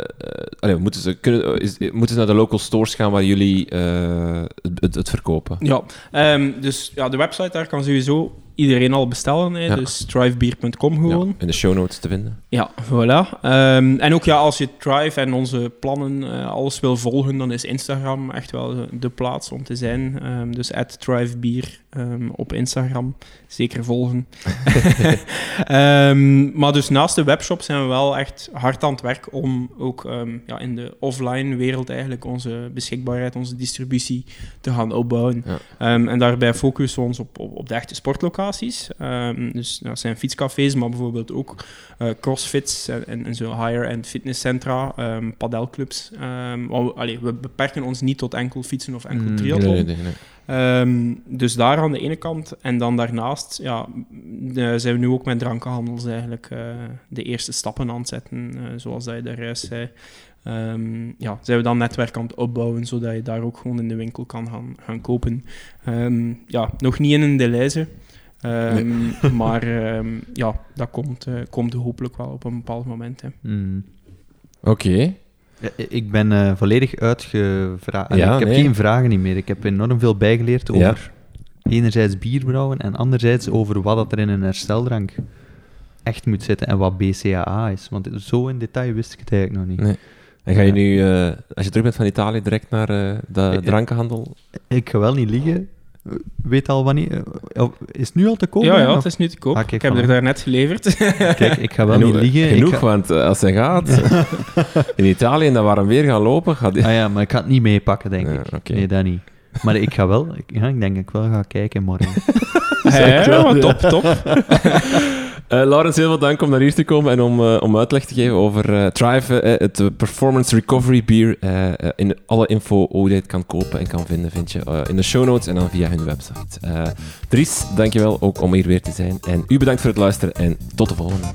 allee, moeten ze, kunnen, is, moeten ze naar de local stores gaan waar jullie eh, het, het, het verkopen? Ja, ehm, dus ja, de website, daar kan sowieso iedereen al bestellen. Hè, Ja. Dus drivebeer.com gewoon. Ja, in de show notes te vinden. Ja, voilà. Ehm, en ook ja, als je Thrive en onze plannen, eh, alles wil volgen, dan is Instagram echt wel de plaats om te zijn. Ehm, dus at ThriveBeer ehm, op Instagram. Zeker volgen. Ehm, maar dus naast de webshop zijn we wel echt hard aan het werk om ook ehm, ja, in de offline wereld eigenlijk onze beschikbaarheid, onze distributie te gaan opbouwen. Ja. En daarbij focussen we ons op, op, op de echte sportlocaties. Dus dat zijn fietscafés, maar bijvoorbeeld ook eh, crossfits en, en, en zo higher-end fitnesscentra, padelclubs. Allee, we beperken ons niet tot enkel fietsen of enkel Mm, triathlon. Nee, nee, nee, Ehm, dus daar aan de ene kant. En dan daarnaast ja, de- zijn we nu ook met drankenhandels eigenlijk eh, de eerste stappen aan het zetten, eh, zoals dat je daar juist zei. Ehm, ja, zijn we dan netwerk aan het opbouwen, zodat je daar ook gewoon in de winkel kan gaan, gaan kopen. Ehm, ja, nog niet in een Deleuze. Ehm, Maar ehm, ja, dat komt, eh, komt hopelijk wel op een bepaald moment. Hè. Mm. Oké. Ik ben eh, volledig uitgevraagd. Ja, ik heb nee. geen vragen niet meer. Ik heb enorm veel bijgeleerd over enerzijds bierbrouwen en anderzijds over wat dat er in een hersteldrank echt moet zitten en wat BCAA is. Want zo in detail wist ik het eigenlijk nog niet. Nee. En ga je Ja. nu, eh, als je terug bent van Italië, direct naar eh, de Eh, drankenhandel? Ik ga wel niet liegen. Weet al wanneer... eh, Is het nu al te koop? ja, ja, het is nu te koop. Ah, kijk, ik heb er daarnet geleverd. Kijk, ik ga wel niet liegen. Genoeg, ga- want eh, als hij gaat in Italië en dan waren weer gaan lopen, gaat. Ah ja, maar ik ga het niet meepakken, denk Ja, ik. Nee, dat niet. Maar ik ga wel... Ik, ja, ik denk dat ik wel ga kijken morgen. ja, maar top, top. Eh, Laurens, heel veel dank om naar hier te komen en om, eh, om uitleg te geven over Thrive, eh, het Performance Recovery Beer. Eh, in alle info hoe je het kan kopen en kan vinden, vind je in de show notes en dan via hun website. Dries, dankjewel ook om hier weer te zijn. En u bedankt voor het luisteren en tot de volgende.